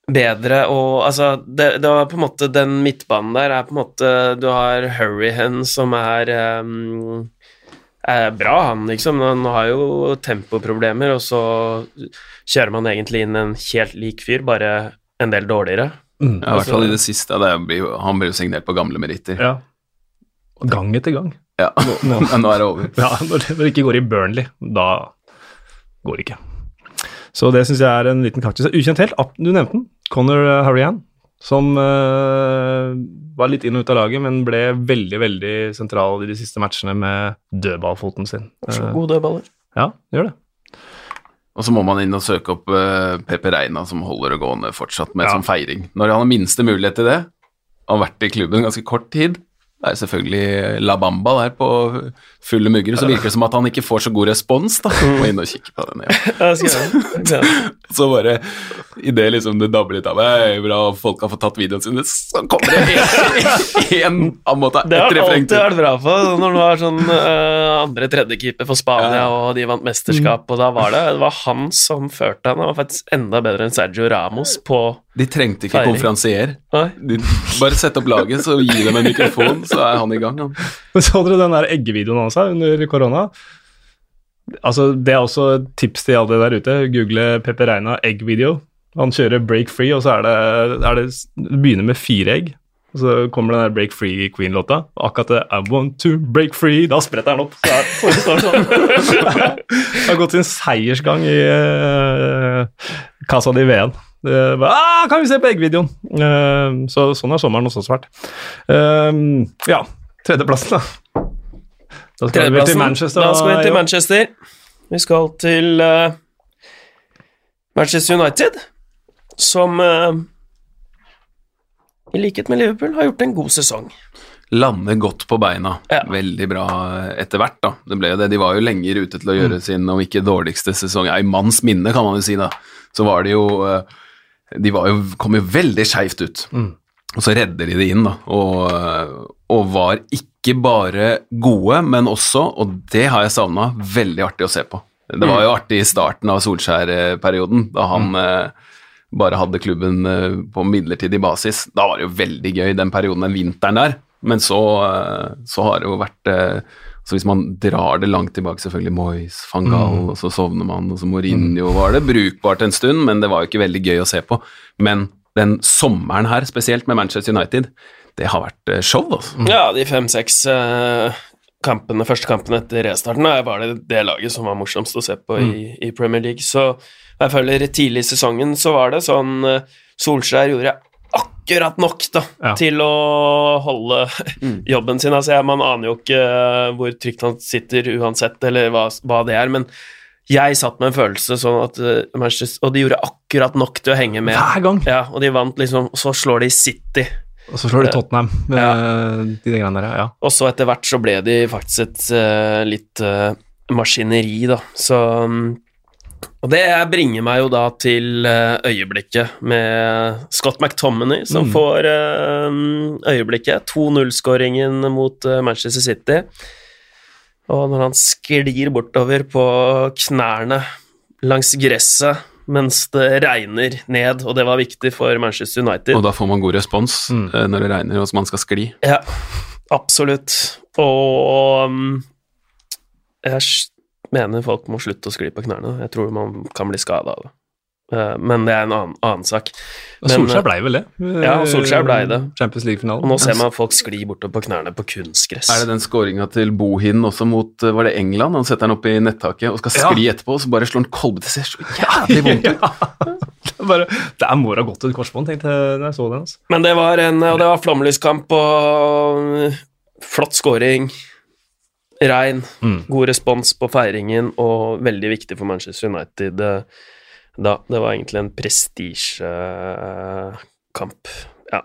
bedre og Altså, det, det var på en måte den midtbanen der er på en måte Du har Hurrihan som er um, er bra, han, liksom. Han har jo tempoproblemer, og så kjører man egentlig inn en helt lik fyr, bare en del dårligere. mm, Ja, I hvert fall i det siste. Det blir han blir jo signert på gamle meritter. ja. Gang etter gang. Ja, Men nå er det over. Ja, når det ikke går i Burnley, da går det ikke. Så det syns jeg er en liten kaktus. Ukjent helt, du nevnte den. Conor uh, Harrian, som uh, var litt inn og ut av laget, men ble veldig, veldig sentral i de siste matchene med dødballfoten sin. Så Eh, gode dødballer. ja, gjør det. Og så må man inn og søke opp uh, Pepe Reina, som holder det gående fortsatt med Ja. som feiring. Når han har minste mulighet til det, har vært i klubben ganske kort tid, det er selvfølgelig La Bamba der på fulle mugger, så virker det som at han ikke får så god respons, da. Må inn og kikke på den. igjen. Ja, det. Så bare idet liksom det dabber litt av meg, bra, folk har fått tatt videoene sine, så kommer det en, en måte, Det har alltid vært bra for når du var sånn uh, andre-tredjekeeper for Spania, og de vant mesterskap, og da var det Det var han som førte han. Han var faktisk enda bedre enn Sergio Ramos på De trengte ikke konferansier. Nei. Bare sett opp laget, så gi dem en mikrofon, så er han i gang. Han. Men så dere den der eggevideoen hans her under korona? Altså, Det er også et tips til alle der ute. Google Pepe Reina egg-video. Han kjører break free, og så er det, er det Det begynner med fire egg. Og så kommer den der Break Free Queen-låta. og Akkurat det I want to break free. Da spretter han opp. Så er, så det står sånn. Det har gått sin seiersgang i uh, Casa di Veen. Det bare, ah, kan vi se på eggvideoen? Uh, så sånn har sommeren også vært. Uh, ja, tredjeplassen, da. Da skal vi til. Manchester. Da skal vi til. Manchester. Vi skal til uh, Manchester United, som i likhet med Liverpool har gjort en god sesong. Lande godt på beina. Ja. Veldig bra etter hvert, da. Det ble jo det. De var jo lenger ute til å gjøre sin, om ikke dårligste sesong, ja, i manns minne, kan man jo si, da. Så var det jo eh, De var jo, kom jo veldig skeivt ut. Og så redder de det inn, da. Og, og var ikke bare gode, men også, og det har jeg savna, veldig artig å se på. Det var jo artig i starten av Solskjær-perioden, da han eh, bare hadde klubben eh, på midlertidig basis. Da var det jo veldig gøy den perioden, den vinteren der. Men så, eh, så har det jo vært eh, så Hvis man drar det langt tilbake, selvfølgelig Moyes, van Gaal, Mm. og så sovner man, og så Mourinho var det brukbart en stund, men det var jo ikke veldig gøy å se på. Men den sommeren her, spesielt med Manchester United, det har vært eh, show, altså. Ja, de fem-seks uh, kampene, første kampene etter restarten da, var det det laget som var morsomst å se på i, i Premier League. Så jeg føler tidlig i sesongen så var det sånn uh, Solskjær gjorde akkurat nok da, Ja. til å holde jobben sin. Altså, man aner jo ikke eh, hvor trygt han sitter uansett, eller hva, hva det er, men jeg satt med en følelse sånn at eh, Manchester, Og de gjorde akkurat nok til å henge med. Hver gang. Ja, og de vant liksom, og så slår de City. Og så slår de Tottenham med de greiene der, ja. Og så etter hvert så ble de faktisk et uh, litt uh, maskineri, da. Så mm, Og det bringer meg jo da til eh, øyeblikket med Scott McTominay, som Mm. får eh, øyeblikket. 2-0-skåringen mot eh, Manchester City. Og når han sklir bortover på knærne langs gresset mens det regner ned, og det var viktig for Manchester United. Og da får man god respons Mm. når det regner og man skal skli. Ja, absolutt. Og um, jeg mener folk må slutte å skli på knærne. Jeg tror man kan bli skada av det. Eh, Men det er en annen, annen sak. Men, Solskjær blei vel det? Ja, Solskjær blei det. Champions League-finalen. Og nå ser man folk skli bortover på knærne på kunstgress. Er det den skåringa til Bohin også mot eh, Var det England? Han setter den opp i nettaket og skal Ja. skli etterpå, og så bare slår han kolbe til seg. Så jævlig vondt ut. Det er Bare, der må det ha gått et korsbånd, tenkte jeg da jeg så den. Altså. Men det var en Og det var flomlyskamp og flott scoring. Regn. Mm. God respons på feiringen, og veldig viktig for Manchester United eh, da. Det var egentlig en prestisjekamp. Ja.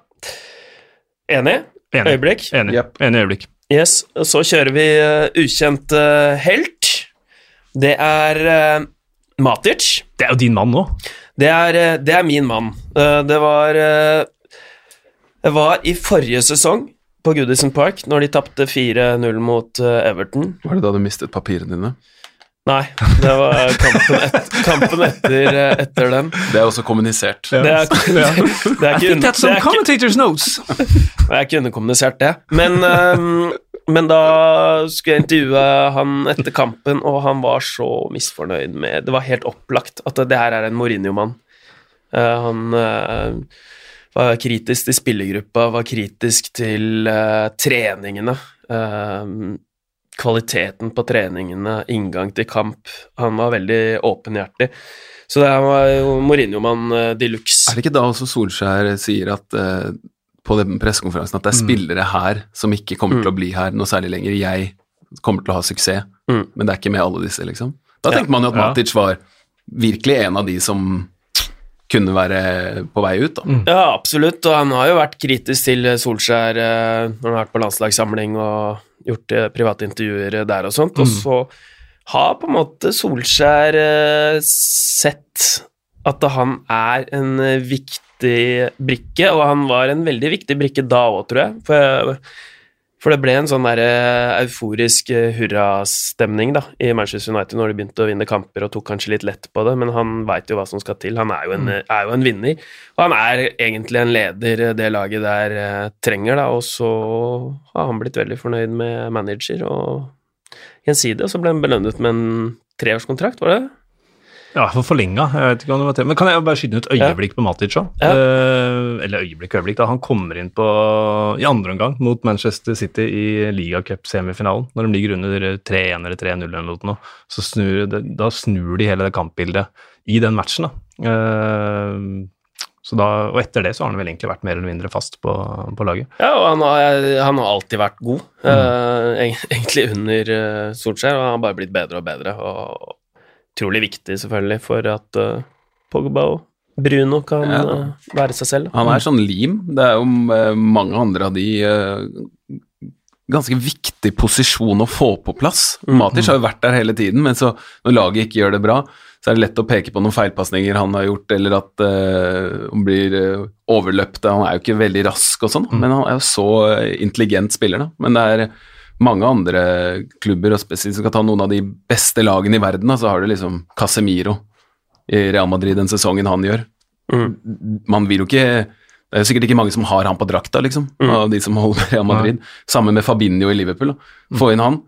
Enig? Enig. Øyeblikk? Enig. Yep. Enig øyeblikk. Yes. Så kjører vi eh, ukjent eh, helt. Det er uh, Matic. Det er jo din mann nå. Det er, det er min mann. Det var Det var i forrige sesong på Goodison Park, når de tapte 4-0 mot eh, Everton. Var det da du mistet papirene dine? Nei, det var kampen, et, kampen etter, eh, etter den. Det er også kommunisert. Det er, det er ikke, det er ikke, commentators notes. det er ikke underkommunisert, det. Men, eh, men da skulle jeg intervjue han etter kampen, og han var så misfornøyd med Det var helt opplagt at det her er en Mourinho-mann. Eh, han var kritisk til spillergruppa, var kritisk til uh, treningene. eh, kvaliteten på treningene, inngang til kamp. Han var veldig åpenhjertig. Så det her var jo Mourinho-mann uh, de luxe. Er det ikke da også Solskjær sier at uh, på den pressekonferansen at det er Mm. spillere her som ikke kommer til å bli her noe særlig lenger? Jeg kommer til å ha suksess, Mm. men det er ikke med alle disse, liksom. Da Ja. tenkte man jo at Ja. Matic var virkelig en av de som kunne være på vei ut, da. Mm. Ja, absolutt, og han har jo vært kritisk til Solskjær eh, når han har vært på landslagssamling og gjort eh, private intervjuer der og sånt, og Mm. så har på en måte Solskjær eh, sett at han er en viktig brikke, og han var en veldig viktig brikke da òg, tror jeg. For, for det ble en sånn der eh, euforisk eh, hurrastemning da, i Manchester United når de begynte å vinne kamper og tok kanskje litt lett på det, men han veit jo hva som skal til. Han er jo en, er jo en vinner. Og han er egentlig en leder det laget der eh, trenger, da, og så har han blitt veldig fornøyd med manager og gjensidig, og så ble han belønnet med en treårskontrakt, var det det? Ja, for forlenga. Jeg vet ikke om det var til. Men kan jeg bare skyte inn et øyeblikk på Matic òg? Ja. Uh, eller øyeblikk, øyeblikk. da Han kommer inn på, i andre omgang mot Manchester City i ligacup-semifinalen. Når de ligger under 3-1 eller 3-0 eller noe. Så snur, det, da snur de hele det kampbildet i den matchen. da. Uh, så da, og etter det så har han vel egentlig vært mer eller mindre fast på, på laget. Ja, og han har, han har alltid vært god, mm. uh, egentlig under Solskjær, og han har bare blitt bedre og bedre. Og utrolig viktig, selvfølgelig, for at uh, Pogba og Bruno kan Ja. uh, være seg selv. Han er sånn lim. Det er jo uh, mange andre av de ganske viktig posisjon å få på plass. Mm. Matic har jo vært der hele tiden, men så når laget ikke gjør det bra, så er det lett å peke på noen feilpasninger han har gjort, eller at uh, han blir uh, overløpt. Han er jo ikke veldig rask og sånn, Mm. men han er jo så intelligent spiller, da. Men det er mange andre klubber, og spesielt skal ta noen av de beste lagene i verden, så har du liksom Casemiro i Real Madrid den sesongen han gjør. Man vil jo ikke Det er jo sikkert ikke mange som har han på drakta, liksom, av de som holder med Real Madrid. Sammen med Fabinho i Liverpool. Da. Få inn han,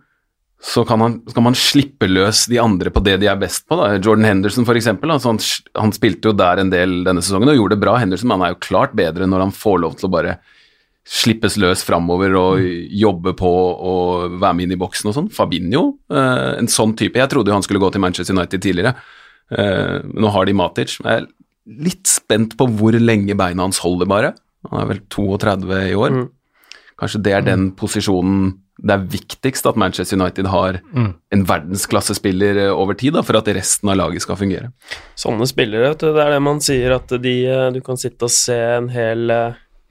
så kan, han, så kan man slippe løs de andre på det de er best på. Da. Jordan Henderson, for eksempel. Altså han, han spilte jo der en del denne sesongen og gjorde det bra. Henderson han er jo klart bedre når han får lov til å bare slippes løs framover og jobbe på og være med inn i boksen og sånn. Fabinho, eh, en sånn type. Jeg trodde jo han skulle gå til Manchester United tidligere. Eh, nå har de Matic. Jeg er litt spent på hvor lenge beina hans holder, bare. Han er vel 32 i år. Kanskje det er den posisjonen det er viktigst at Manchester United har en verdensklassespiller eh, over tid, da, for at resten av laget skal fungere. Sånne spillere, vet du, det er det man sier, at de, du kan sitte og se en hel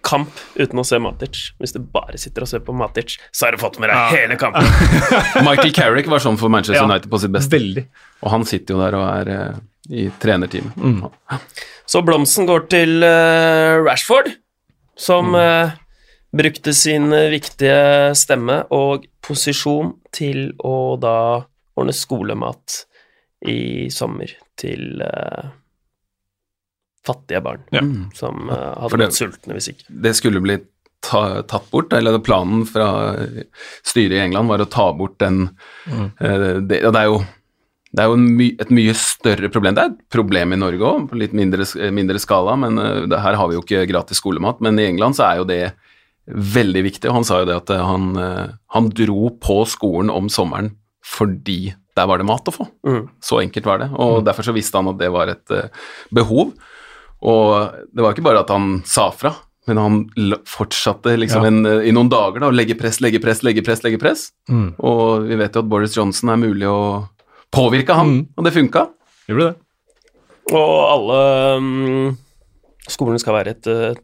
kamp uten å se Matic. Hvis du bare sitter og ser på Matic, så har du fått med deg hele kampen. Michael Carrick var sånn for Manchester Ja, United på sitt beste, Veldig. og han sitter jo der og er eh, i trenerteamet. Så blomsten går til eh, Rashford, som eh, brukte sin eh, viktige stemme og posisjon til å da ordne skolemat i sommer til eh, fattige barn Ja. som uh, hadde det- vært sultne hvis ikke. Det skulle bli ta, tatt bort, eller planen fra styret i England var å ta bort den eh, det, og det er jo det er jo en my, et mye større problem. Det er et problem i Norge òg, på litt mindre, mindre skala, men uh, det, her har vi jo ikke gratis skolemat. Men i England så er jo det veldig viktig, og han sa jo det at han, han dro på skolen om sommeren fordi der var det mat å få. Mm. Så enkelt var det, og derfor så visste han at det var et eh, behov. Og det var ikke bare at han sa fra, men han fortsatte liksom Ja. en, eh, i noen dager da, å legge press, legge press, legge press, legge press. Mm. Og vi vet jo at Boris Johnson er mulig å påvirke han, Mm. og det funka. Gjorde det. Og alle um, Skolen skal være et uh,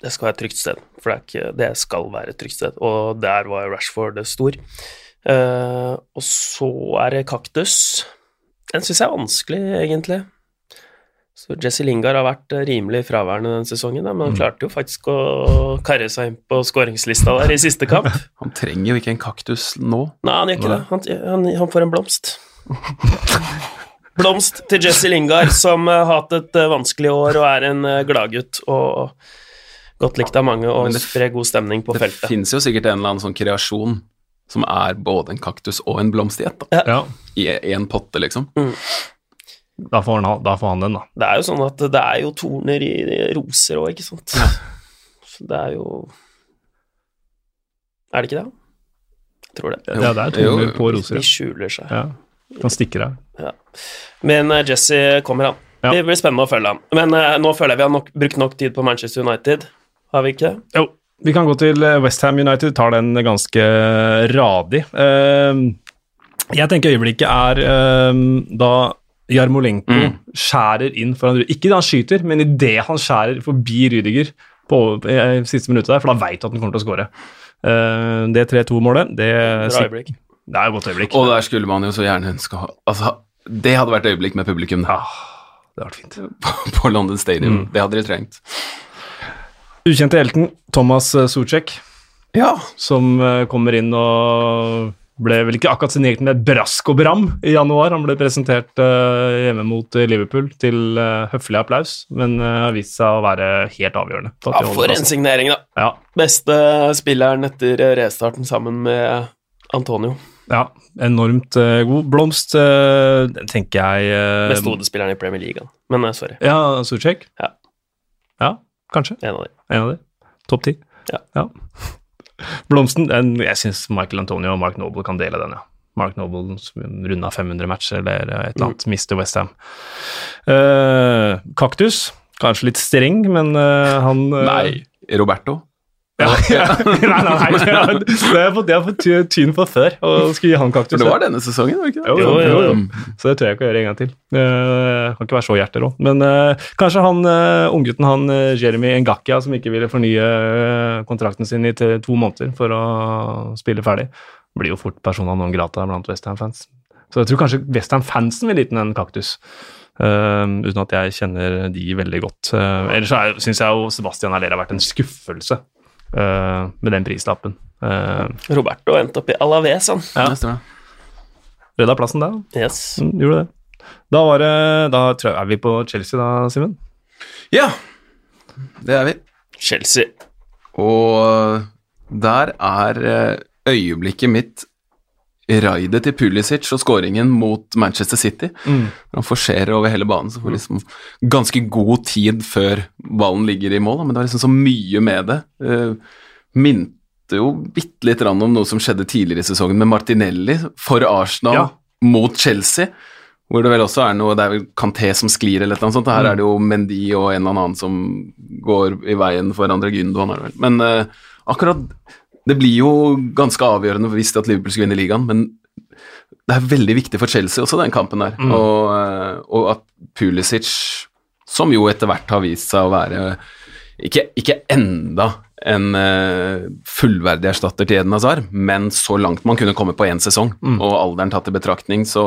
Det skal være et trygt sted, for det, er ikke, det skal være et trygt sted, og der var Rashford stor. Uh, og så er det kaktus. Den syns jeg er vanskelig, egentlig. Så Jesse Lingard har vært eh, rimelig fraværende denne sesongen, da, men han klarte jo faktisk å karre seg inn på skåringslista der i siste kamp. Han trenger jo ikke en kaktus nå. Nei, han gjør ikke det. Han, han, han får en blomst. Blomst til Jesse Lingard, som eh, har hatt et eh, vanskelig år og er en gladgutt og godt likt av mange og sprer god stemning på Det feltet. finnes jo sikkert en eller annen sånn kreasjon som er både en kaktus og en blomst i ett, da. Ja, I én potte, liksom. Da får han, da får han den, da. Det er jo sånn at det er jo torner i roser òg, ikke sant? Så det er jo Er det ikke det? Jeg tror det. Ja, det er torner på roser. De skjuler seg. Ja. Kan stikke deg. Ja. Men eh, Jesse kommer, han. Ja. Det blir spennende å følge han. Men uh, nå føler jeg vi har nok, brukt nok tid på Manchester United. Har vi ikke? Jo, vi kan gå til Westham United, tar den ganske radig. Uh, jeg tenker øyeblikket er eh, da Jarmolenko Mm. skjærer inn foran Rüdiger. Ikke da han skyter, men idet han skjærer forbi Rydiger på eh, siste minuttet der, for da veit du at han kommer til å skåre. Uh, det 3-2-målet, det, Bra øyeblikk. det er et godt øyeblikk. Og der skulle man jo så gjerne ønske å Altså, det hadde vært øyeblikk med publikum Ja, det hadde vært fint. på London Stadium. Mm. Det hadde de trengt. Ukjente helten, Thomas eh, Sucek. Ja. som eh, kommer inn og ble vel ikke akkurat signert med brask og bram i januar. Han ble presentert uh, hjemme mot eh, Liverpool til uh, høflig applaus, men har har vist seg å være helt avgjørende. Ja, for en signering, da. Ja, Beste spilleren etter restarten sammen med Antonio. ja, enormt god. Blomst, tenker jeg Beste hodespilleren i Premier League. Men sorry, Ja, Sucek? Ja. ja, kanskje. en av de. En av de. Topp ti. Ja. Blomsten Jeg syns Michael Antonio og Mark Noble kan dele den, ja. Mark Noble runda 500 matcher eller et eller annet, mister Westham. Uh, kaktus, kanskje litt streng, men uh, han uh, Nei, Roberto. Ja, ja. nei, nei, nei, det har jeg fått, jeg fått tyn for før, å skulle gi han kaktus. For det var denne sesongen, var det ikke det? Jo, jo, jo, jo. Mm. Så det tør jeg ikke å gjøre en gang til. Uh, kan ikke være så hjerterå. Men uh, kanskje han uh, unggutten han Jeremy Ngakia som ikke ville fornye kontrakten sin i to måneder for å spille ferdig, blir jo fort persona non grata blant Westham-fans. Så jeg tror kanskje Westham-fansen vil liten en kaktus. Uh, uten at jeg kjenner de veldig godt. Uh, ellers så syns jeg jo Sebastian Aller har vært en skuffelse med den prislappen. Uh, Roberto endte opp i Alaves, han. Ja. Redda plassen der. Yes. Mm, gjorde det. Da var det Da tror jeg, er vi på Chelsea da, Simen? Ja, det er vi. Chelsea. Og der er eh, øyeblikket mitt raidet til Pulisic og skåringen mot Manchester City. Mm. han forserer over hele banen, så får liksom ganske god tid før ballen ligger i mål. Men det var liksom så mye med det. Uh, minte jo bitte litt om noe som skjedde tidligere i sesongen med Martinelli for Arsenal Ja. mot Chelsea. Hvor det vel også er noe Det er vel Kanté som sklir eller noe sånt. Her er det jo Mendy og en eller annen som går i veien for André Gündogan. Men uh, akkurat Det blir jo ganske avgjørende hvis at Liverpool skal vinne ligaen, men det er veldig viktig for Chelsea også, den kampen der. Og, eh, og at Pulisic, som jo etter hvert har vist seg å være ikke, ikke enda en eh, fullverdig erstatter til Eden Hazard, men så langt man kunne komme på én sesong, og alderen tatt i betraktning, så,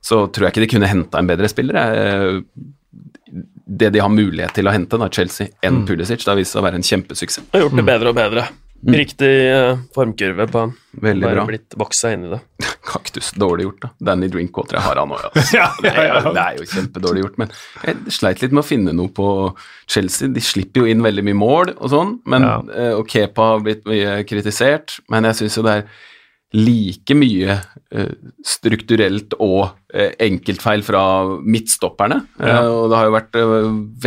så tror jeg ikke de kunne henta en bedre spiller. eh, det de har mulighet til å hente, da, Chelsea, enn Pulisic. Det har vist seg å være en kjempesuksess. Og gjort det bedre og bedre. Riktig eh, formkurve på han. Veldig Bare bra. blitt voksa inn i det. Kaktus, dårlig gjort, da. Danny Drinkwater, jeg har han òg, ja. Ja, Det er, jo- det er jo kjempedårlig gjort, men jeg sleit litt med å finne noe på Chelsea. De slipper jo inn veldig mye mål og sånn, men, Ja. eh, og Kepa har blitt mye kritisert, men jeg syns jo det er like mye uh, strukturelt og uh, enkeltfeil fra midtstopperne. Ja. Uh, og det har jo vært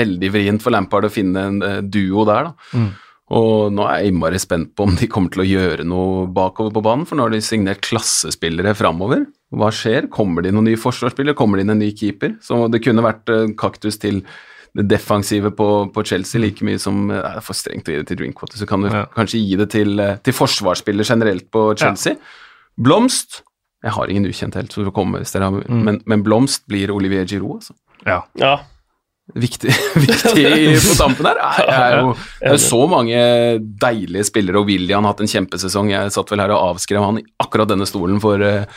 veldig vrient for Lampard å finne en duo der, da. Og nå er jeg innmari spent på om de kommer til å gjøre noe bakover på banen, for nå har de signert klassespillere framover. Hva skjer? Kommer det inn noen nye forsvarsspillere? Kommer det inn en ny keeper? Så det kunne vært eh, kaktus til det defensive på, på Chelsea like mye som eh, Det er for strengt å gi det til Drinkwater, så kan du Ja. kanskje gi det til, eh, til forsvarsspillere generelt på Chelsea. Blomst Jeg har ingen ukjent helt, så det kommer hvis dere har men, men Blomst blir Olivier Giroud, altså Ja. Ja, viktig, viktig på tampen her. Det er jo, det er så mange deilige spillere, og William har hatt en kjempesesong. Jeg satt vel her og avskrev han i akkurat denne stolen for eh,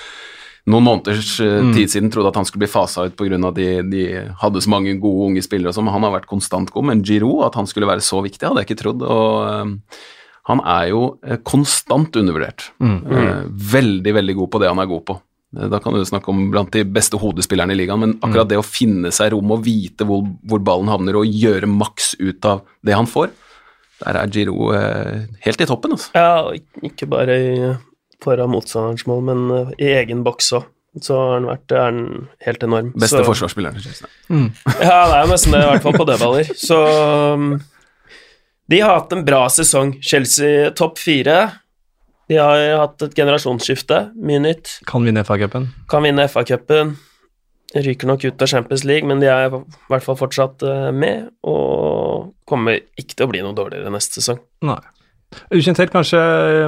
noen måneders eh, tid siden. Trodde at han skulle bli fasa ut pga. at de, de hadde så mange gode unge spillere. og sånn, Han har vært konstant god, men Giroud, at han skulle være så viktig, hadde jeg ikke trodd. og eh, han er jo konstant undervurdert. Mm. veldig, veldig god på det han er god på. Eh, Da kan du snakke om blant de beste hodespillerne i ligaen, men akkurat det å finne seg rom og vite hvor, hvor ballen havner, og gjøre maks ut av det han får, der er Giro eh, helt i toppen, altså. ja ikke bare i, foran motstanderens mål, men eh, i egen boks òg. Så har han vært er han helt enorm. Beste så, forsvarsspilleren. i Chelsea. Ja, det er nesten det, i hvert fall på dødballer. Så um, de har hatt en bra sesong. Chelsea topp fire. De har hatt et generasjonsskifte, mye nytt. Kan vinne FA-cupen. Kan vinne FA-cupen. Ryker nok ut av Champions League, men de er i hvert fall fortsatt eh, med, og kommer ikke til å bli noe dårligere neste sesong. Nei. Ukjent helt kanskje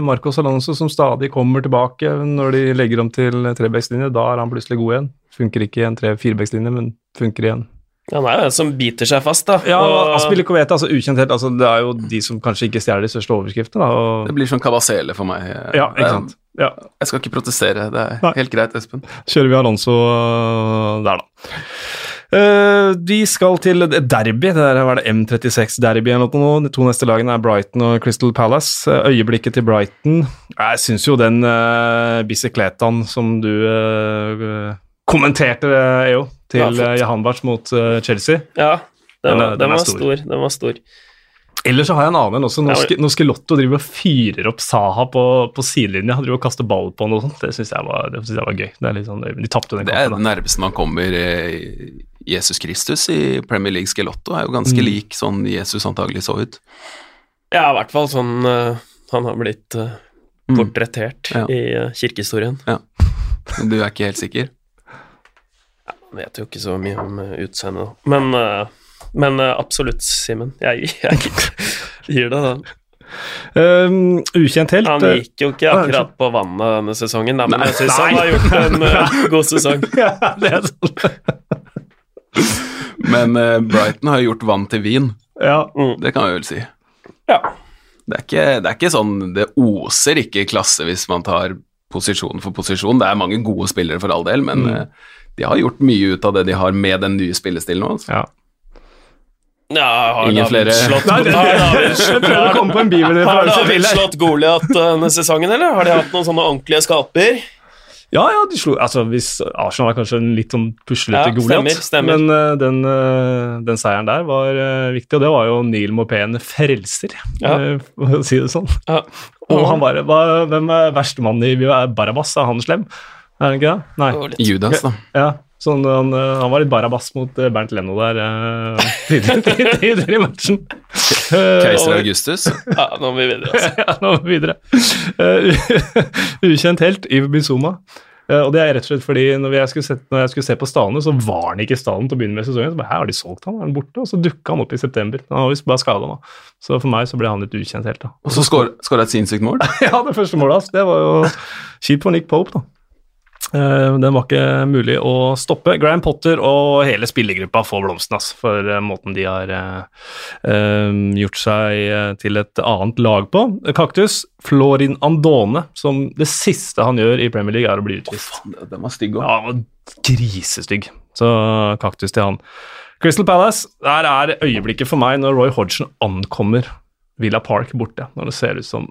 Marcos Alonso, som stadig kommer tilbake når de legger om til trebekslinje. Da er han plutselig god igjen. Funker ikke i en tre-firebekslinje, men funker igjen. Han er jo en som biter seg fast, da. Ja, og- Aspilicueta, altså ukjent helt, altså, det er jo de som kanskje ikke stjeler de største overskriftene. Da, og, Det blir sånn kabasele for meg. ja, ikke sant. Ja, Jeg skal ikke protestere, det er Nei. helt greit, Espen. kjører vi Alonso øh, der, da. Uh, de skal til derby. Det der var det M36-derby eller noe. De to neste lagene er Brighton og Crystal Palace. Eh, Øyeblikket til Brighton Jeg syns jo den uh, bisikletaen som du uh, kommenterte, er EO, til Ja, uh, Jahanbach mot eh, Chelsea Ja, den, Den var- den den var stor. stor. Den var stor. Ellers så har jeg en annen en også. Nå Ja, Lotto driver og fyrer opp Saha på, på sidelinja, driver og kaster ball på han og sånt, det syns jeg, jeg var gøy. Det er litt sånn, de tapte den Det er det nærmeste man kommer eh, Jesus Kristus i Premier League Skelotto. Er jo ganske Mm. lik sånn Jesus antagelig så ut. Ja, i hvert fall sånn uh, Han har blitt uh, Mm. portrettert Ja. i uh, kirkehistorien. Ja. du er ikke helt sikker? Jeg vet jo ikke så mye om uh, utseendet, da. men, eh, men eh, absolutt, Simen. Jeg, jeg gir deg den. Um, ukjent helt. Han eh, gikk jo ikke akkurat på vannet denne sesongen, da, men jeg syns han har gjort en uh, god sesong. ja, det er sånn. Men uh, Brighton har gjort vann til vin, Ja, det kan vi vel si. Ja. Det er, ikke, det er ikke sånn Det oser ikke klasse hvis man tar posisjon for posisjon. Det er mange gode spillere for all del, men Mm. eh, de har gjort mye ut av det de har med den nye spillestilen nå. Altså. ja. Ja, har Ingen David flere- Slått, Nei, det, har David, jeg prøver å komme på en bibel Har David slått Goliat denne sesongen, eller har de hatt noen sånne ordentlige skaper? Ja, ja, de slo Altså, hvis Arsenal er kanskje en litt sånn puslete Ja, Goliat, men uh, den, uh, den seieren der var uh, viktig, og det var jo Neil Mopeen frelser, Ja. for å si det sånn. Ja. Og han bare Hvem er verstemann i Barabas? Er han slem? Er han ikke det? Nei. Judas, da. Ja, sånn, han, eh, han var litt Barabas mot eh, Bernt Leno der uh, tidligere tidligere i matchen. Eh, Keiser Augustus. Ja, nå må vi videre, altså. ja, nå må vi videre. Uh, ukjent helt, Iver Bizuma. Uh, og det er rett og slett fordi når jeg skulle, sette, når jeg skulle se på stallene, så var han ikke i stallen til å begynne med sesongen. Så bare, her har de solgt han, er han borte? Og så dukka han opp i september. Han var visst bare skada nå. Så for meg så ble han litt ukjent helt, da. Og så skåra et sinnssykt mål. ja, det første målet hans, det var jo kjipt for Nick Pope, da. Eh, Den var ikke mulig å stoppe. Graham Potter og hele spillergruppa får blomsten, altså, for eh, måten de har eh, gjort seg til et annet lag på. Kaktus, Florin Andone, som det siste han gjør i Premier League, er å bli utvist. Faen, Den var stygg òg. Ja, grisestygg. Så kaktus til han. Crystal Palace, der er øyeblikket for meg når Roy Hodgson ankommer Villa Park borte. Når det ser ut som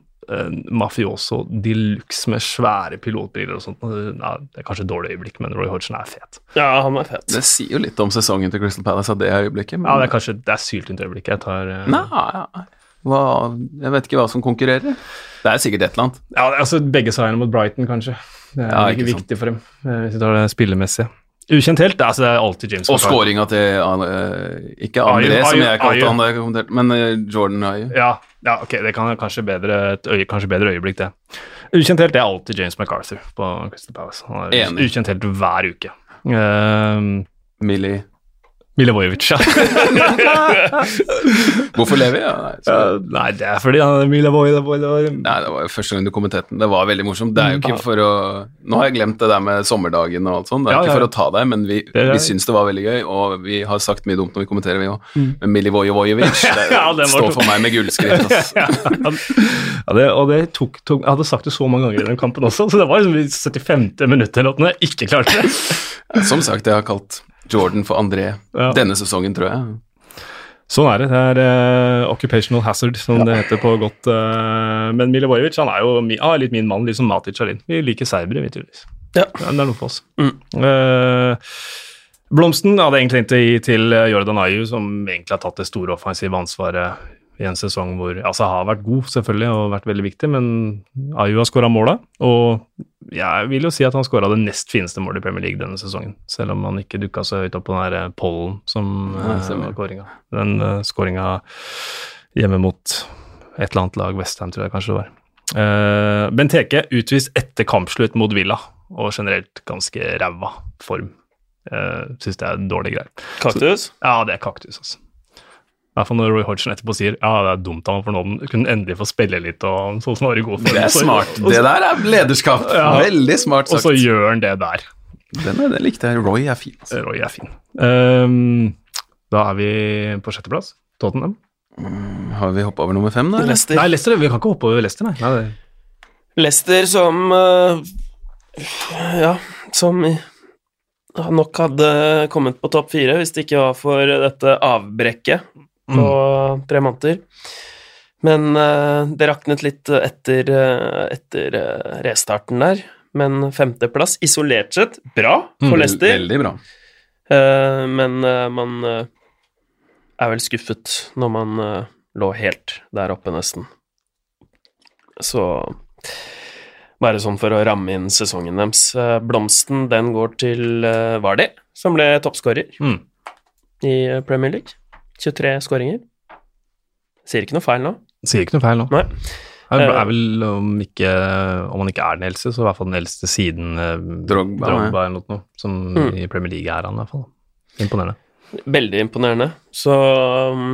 mafioso de luxe med svære pilotbriller og sånt. Ja, det er kanskje et dårlig øyeblikk, men Roy Hodgson er fet. Ja, han er fet. Det sier jo litt om sesongen til Crystal Palace at det øyeblikket. Men Ja, det er kanskje det er syltynt øyeblikk. Jeg tar uh... Nei, ja. hva, jeg vet ikke hva som konkurrerer. Det er sikkert et eller annet. Ja, er altså Begge seierne mot Brighton, kanskje. Det er Ja, ikke viktig sant. for dem, eh, hvis vi tar det spillemessige. Ukjent helt, altså, det er alltid James Og skåringa til eh, Ikke André, som jeg kalte han da jeg kommenterte, men eh, Jordan Ayu. Ja, ja, ok, det kan kanskje bedre, et øye, kanskje bedre øyeblikk, det. Ukjent helt det er alltid James McArthur på Crystal Palace. Han er Enig. ukjent helt hver uke. Uh, Millie Milivojevic, ja. Hvorfor lever jeg? Nei, så, Ja, Nei, det er fordi han er Milivojevic nei, det var jo første gang du kommenterte den. Det var veldig morsomt. Det er jo ikke for å Nå har jeg glemt det der med sommerdagen og alt sånt. Det er Ja, ikke for å ta deg, men vi, Det vi syns det var veldig gøy, og vi har sagt mye dumt når vi kommenterer, vi òg. Men Millie det Mm. Står for meg med gullskrift. altså. ja, det, og det tok, tok Jeg hadde sagt det så mange ganger i den kampen også, så det var liksom i 75. minutt eller noe jeg ikke klarte det. Som sagt, jeg har kalt Jordan for André Ja. denne sesongen, tror jeg. Sånn er det. Det er uh, occupational hazard, som det heter på godt uh, Men Milivojevic han er jo mi, ah, litt min mann, litt som Matic er din. Vi liker serbere, vi, tydeligvis. Ja. det er noe for oss. Mm. Uh, blomsten hadde egentlig tenkt å gi til Jordan Ayu, som egentlig har tatt det store offensive ansvaret i en sesong hvor Altså, har vært god, selvfølgelig, og vært veldig viktig, men Ayu har skåra måla. Og jeg vil jo si at han skåra det nest fineste målet i Premier League denne sesongen, selv om han ikke dukka så høyt opp på den der eh, pollen som Nei, eh, var kåringa. Den uh, skåringa hjemme mot et eller annet lag, Westham tror jeg kanskje det var. Uh, Benteke utvist etter kampslutt mot Villa, og generelt ganske ræva form. Uh, Syns det er dårlige greier. Kaktus? Ja, det er kaktus, altså. Hvert fall når Roy Hodgson etterpå sier ja, det er dumt av ham, for nå kunne han endelig få spille litt og sånn som var i god form. Det er smart. så- Det der er lederskap. Ja. Veldig smart sagt. Og så gjør han det der. Den, er- den likte jeg. Roy er fin. altså. Roy er fin. Um, da er vi på sjetteplass. Tottenham. Har vi hoppa over nummer fem, da? Leicester. Nei, Leicester. Vi kan ikke hoppe over Leicester, nei. nei det, Leicester som uh, Ja, som nok hadde kommet på topp fire hvis det ikke var for dette avbrekket på tre måneder. Men eh, det raknet litt etter, eh, etter eh, restarten der. Men femteplass isolert sett, bra for Mm, Leicester. Veldig bra. Men man er vel skuffet når man lå helt der oppe, nesten. Så bare sånn for å ramme inn sesongen deres. Blomsten, den går til Vardi, som ble toppskårer Mm. i Premier League. 23 skåringer. Sier ikke noe feil nå. Sier ikke noe feil nå. Nei. Han Eh, er vel, om, ikke, om han ikke er den eldste, så i hvert fall den eldste siden eh, Drogba, Drogba eller noe, som Mm. i Premier League er han i hvert fall. Imponerende. Veldig imponerende. Så um,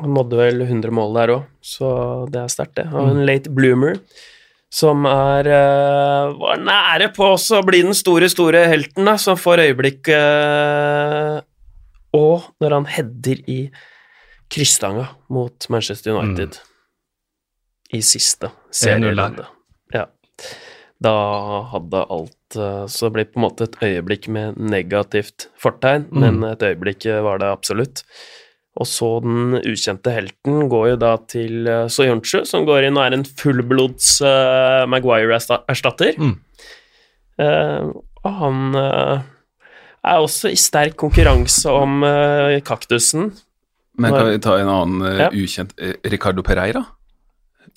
han nådde vel 100 mål der òg, så det er sterkt, det. Og en late bloomer som er eh, var nære på også å bli den store, store helten, da, som får øyeblikk eh, Og når han header i krysstanga mot Manchester United i siste 1-0 serierunde. Ja. Da hadde alt eh, Så det ble på en måte et øyeblikk med negativt fortegn, men et øyeblikk eh, var det absolutt. Og så den ukjente helten går jo da til Soyuncu, Soyonchu, som går inn og er en fullblods uh, Maguire-erstatter. Mm. Uh, og han eh, er også i sterk konkurranse om uh, kaktusen. Men kan vi ta en annen uh, Ja. ukjent eh, Ricardo Pereira,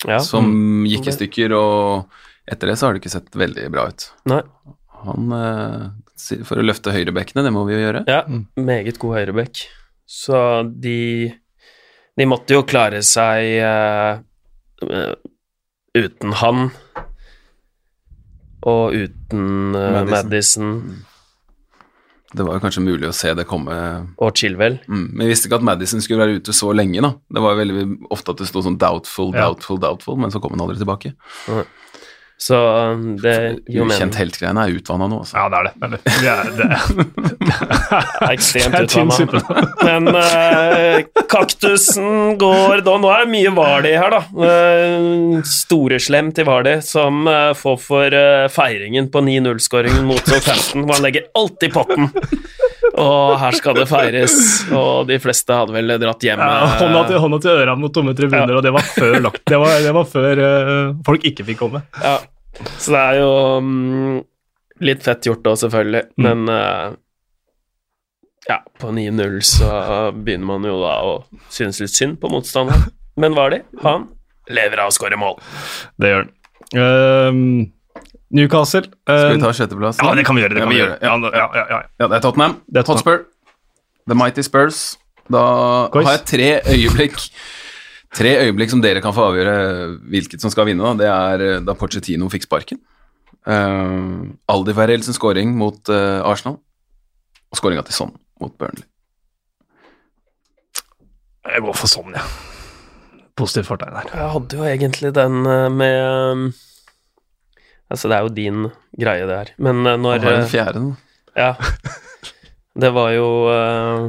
Ja. som gikk i stykker, og etter det så har det ikke sett veldig bra ut. Nei. Han uh, For å løfte høyrebekkene, det må vi jo gjøre. Ja, meget god høyrebekk. Så de De måtte jo klare seg eh, uten han. Og uten uh, Madison. Madison Det var kanskje mulig å se det komme og Chilwell. mm. Men jeg visste ikke at Madison skulle være ute så lenge, da. Det var veldig ofte at det sto sånn doubtful, Ja. doubtful, doubtful, men så kom han aldri tilbake. Så eh, det gir jo Ukjent-helt-greiene er utvanna nå, altså. Ja, det er det. Det er, det. er, det. Er ekstremt utvanna. Men uh, kaktusen går da, Nå er det mye Vardi her, da. Uh, Storeslem til Vardi, som uh, får for uh, feiringen på 9-0-skåringen mot Southampton, hvor han legger alt i potten. Og her skal det feires, og de fleste hadde vel dratt hjem. Ja, eh, hånda, til, hånda til øra mot tomme tribuner, Ja. og det var før, lagt, det var, det var før uh, folk ikke fikk komme. Ja, så det er jo um, litt fett gjort da, selvfølgelig, Mm. men uh, ja, på 9-0 så begynner man jo da å synes litt synd på motstanderen. Men hva er det? han lever av å skåre mål. Det gjør han. Ehm, Newcastle Skal ehm, vi ta sjetteplass? Ja, det kan vi gjøre. Det Ja, kan vi gjøre. det. Ja, ja, ja, ja. Ja, det er Tottenham. Det er Tottenham. Hotspur. The Mighty Spurs. Da Kois. har jeg tre øyeblikk Tre øyeblikk som dere kan få avgjøre hvilket som skal vinne. Da. Det er eh, da Pochettino fikk sparken. Uh, Aldivarel sin scoring mot uh, Arsenal. Og scoringa til Son mot Burnley. Jeg går for Sonn, ja. Positivt fortegn der. Jeg hadde jo egentlig den eh, med um, Altså, det er jo din greie, det her, men når Han har en eh, fjerde nå. Ja. Det var jo eh,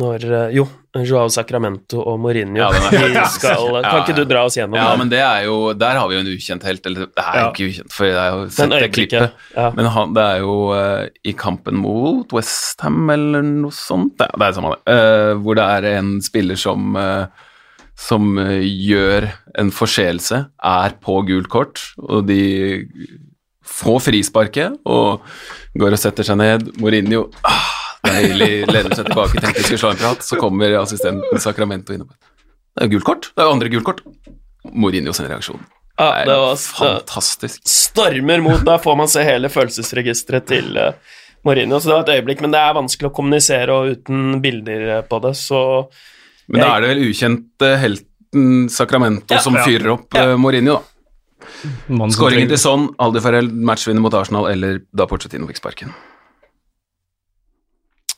Når eh, Jo, Joao Sacramento og Mourinho Ja, de skal, Kan ikke du dra oss gjennom Ja, det? men det er jo Der har vi jo en ukjent helt. Eller det er jo Ja. ikke ukjent, for jeg har jo sett det klippet. Ja. Men han, det er jo uh, i kampen mot Westham eller noe sånt, ja, det er samme det, Uh, hvor det er en spiller som, eh, som eh, gjør en forseelse, er på gult kort, og de får frisparket og går og setter seg ned. Mourinho ah, deilig, lener seg tilbake, tenkte vi skulle slå en prat, så kommer assistenten Sacramento innom. Det er jo gult kort, det er jo andre gult kort. Mourinho sin reaksjon. Ja, Det det var fantastisk. stormer mot Da får man se hele følelsesregisteret til eh, Mourinho, så det var et øyeblikk, men det er vanskelig å kommunisere og uten bilder eh, på det, så Men da er det vel ukjente helten Sacramento Ja, som ja. fyrer opp ja. Mourinho, da. Skåringen til sånn, Aldi Farrell matchvinner mot Arsenal, eller da Porcetino fikk sparken.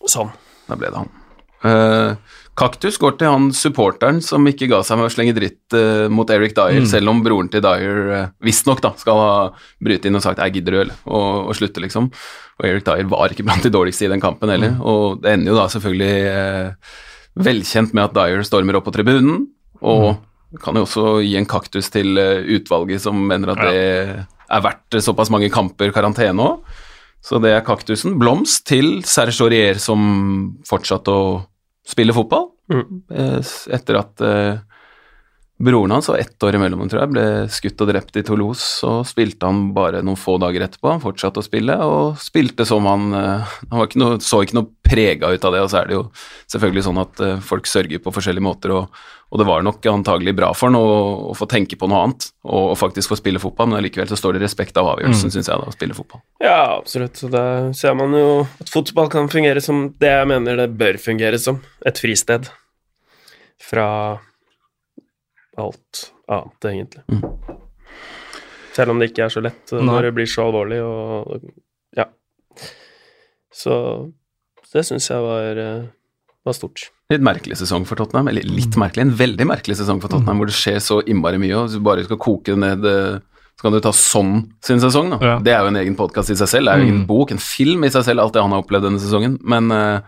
sånn. Da ble det han. Uh, Kaktus går til han supporteren som ikke ga seg med å slenge dritt uh, mot Eric Dyer, Mm. selv om broren til Dyer uh, visstnok skal ha bryte inn og sagt 'jeg gidder øl', og, og slutte, liksom. Og Eric Dyer var ikke blant de dårligste i den kampen heller, og det ender jo da selvfølgelig eh, velkjent med at Dyer stormer opp på tribunen, og kan jo også gi en kaktus til eh, utvalget som mener at Ja. det er verdt såpass mange kamper karantene òg. Så det er kaktusen. Blomst til Serge Aurier som fortsatte å spille fotball. Mm. eh, Etter at eh, broren hans, og ett år imellom tror jeg, ble skutt og drept i Toulouse. Så spilte han bare noen få dager etterpå. Han fortsatte å spille, og spilte som han Han var ikke noe, så ikke noe prega ut av det, og så er det jo selvfølgelig sånn at eh, folk sørger på forskjellige måter, og, og det var nok antagelig bra for han å, å få tenke på noe annet, og, og faktisk få spille fotball, men allikevel så står det respekt av avgjørelsen, Mm. synes jeg, da, å spille fotball. Ja, absolutt. Så da ser man jo at fotball kan fungere som det jeg mener det bør fungere som. Et fristed. Fra alt annet, egentlig. Mm. Selv om det ikke er så lett Nei. når det blir så alvorlig og Ja. Så det syns jeg var, eh, var stort. Litt merkelig sesong for Tottenham, eller litt merkelig, en veldig merkelig sesong for Tottenham, hvor det skjer så innmari mye, og hvis du bare skal koke ned eh, så kan du ta sånn sin sesong, da. Ja. Det er jo en egen podkast i seg selv, det er jo en Mm. bok, en film i seg selv, alt det han har opplevd denne sesongen. Men uh,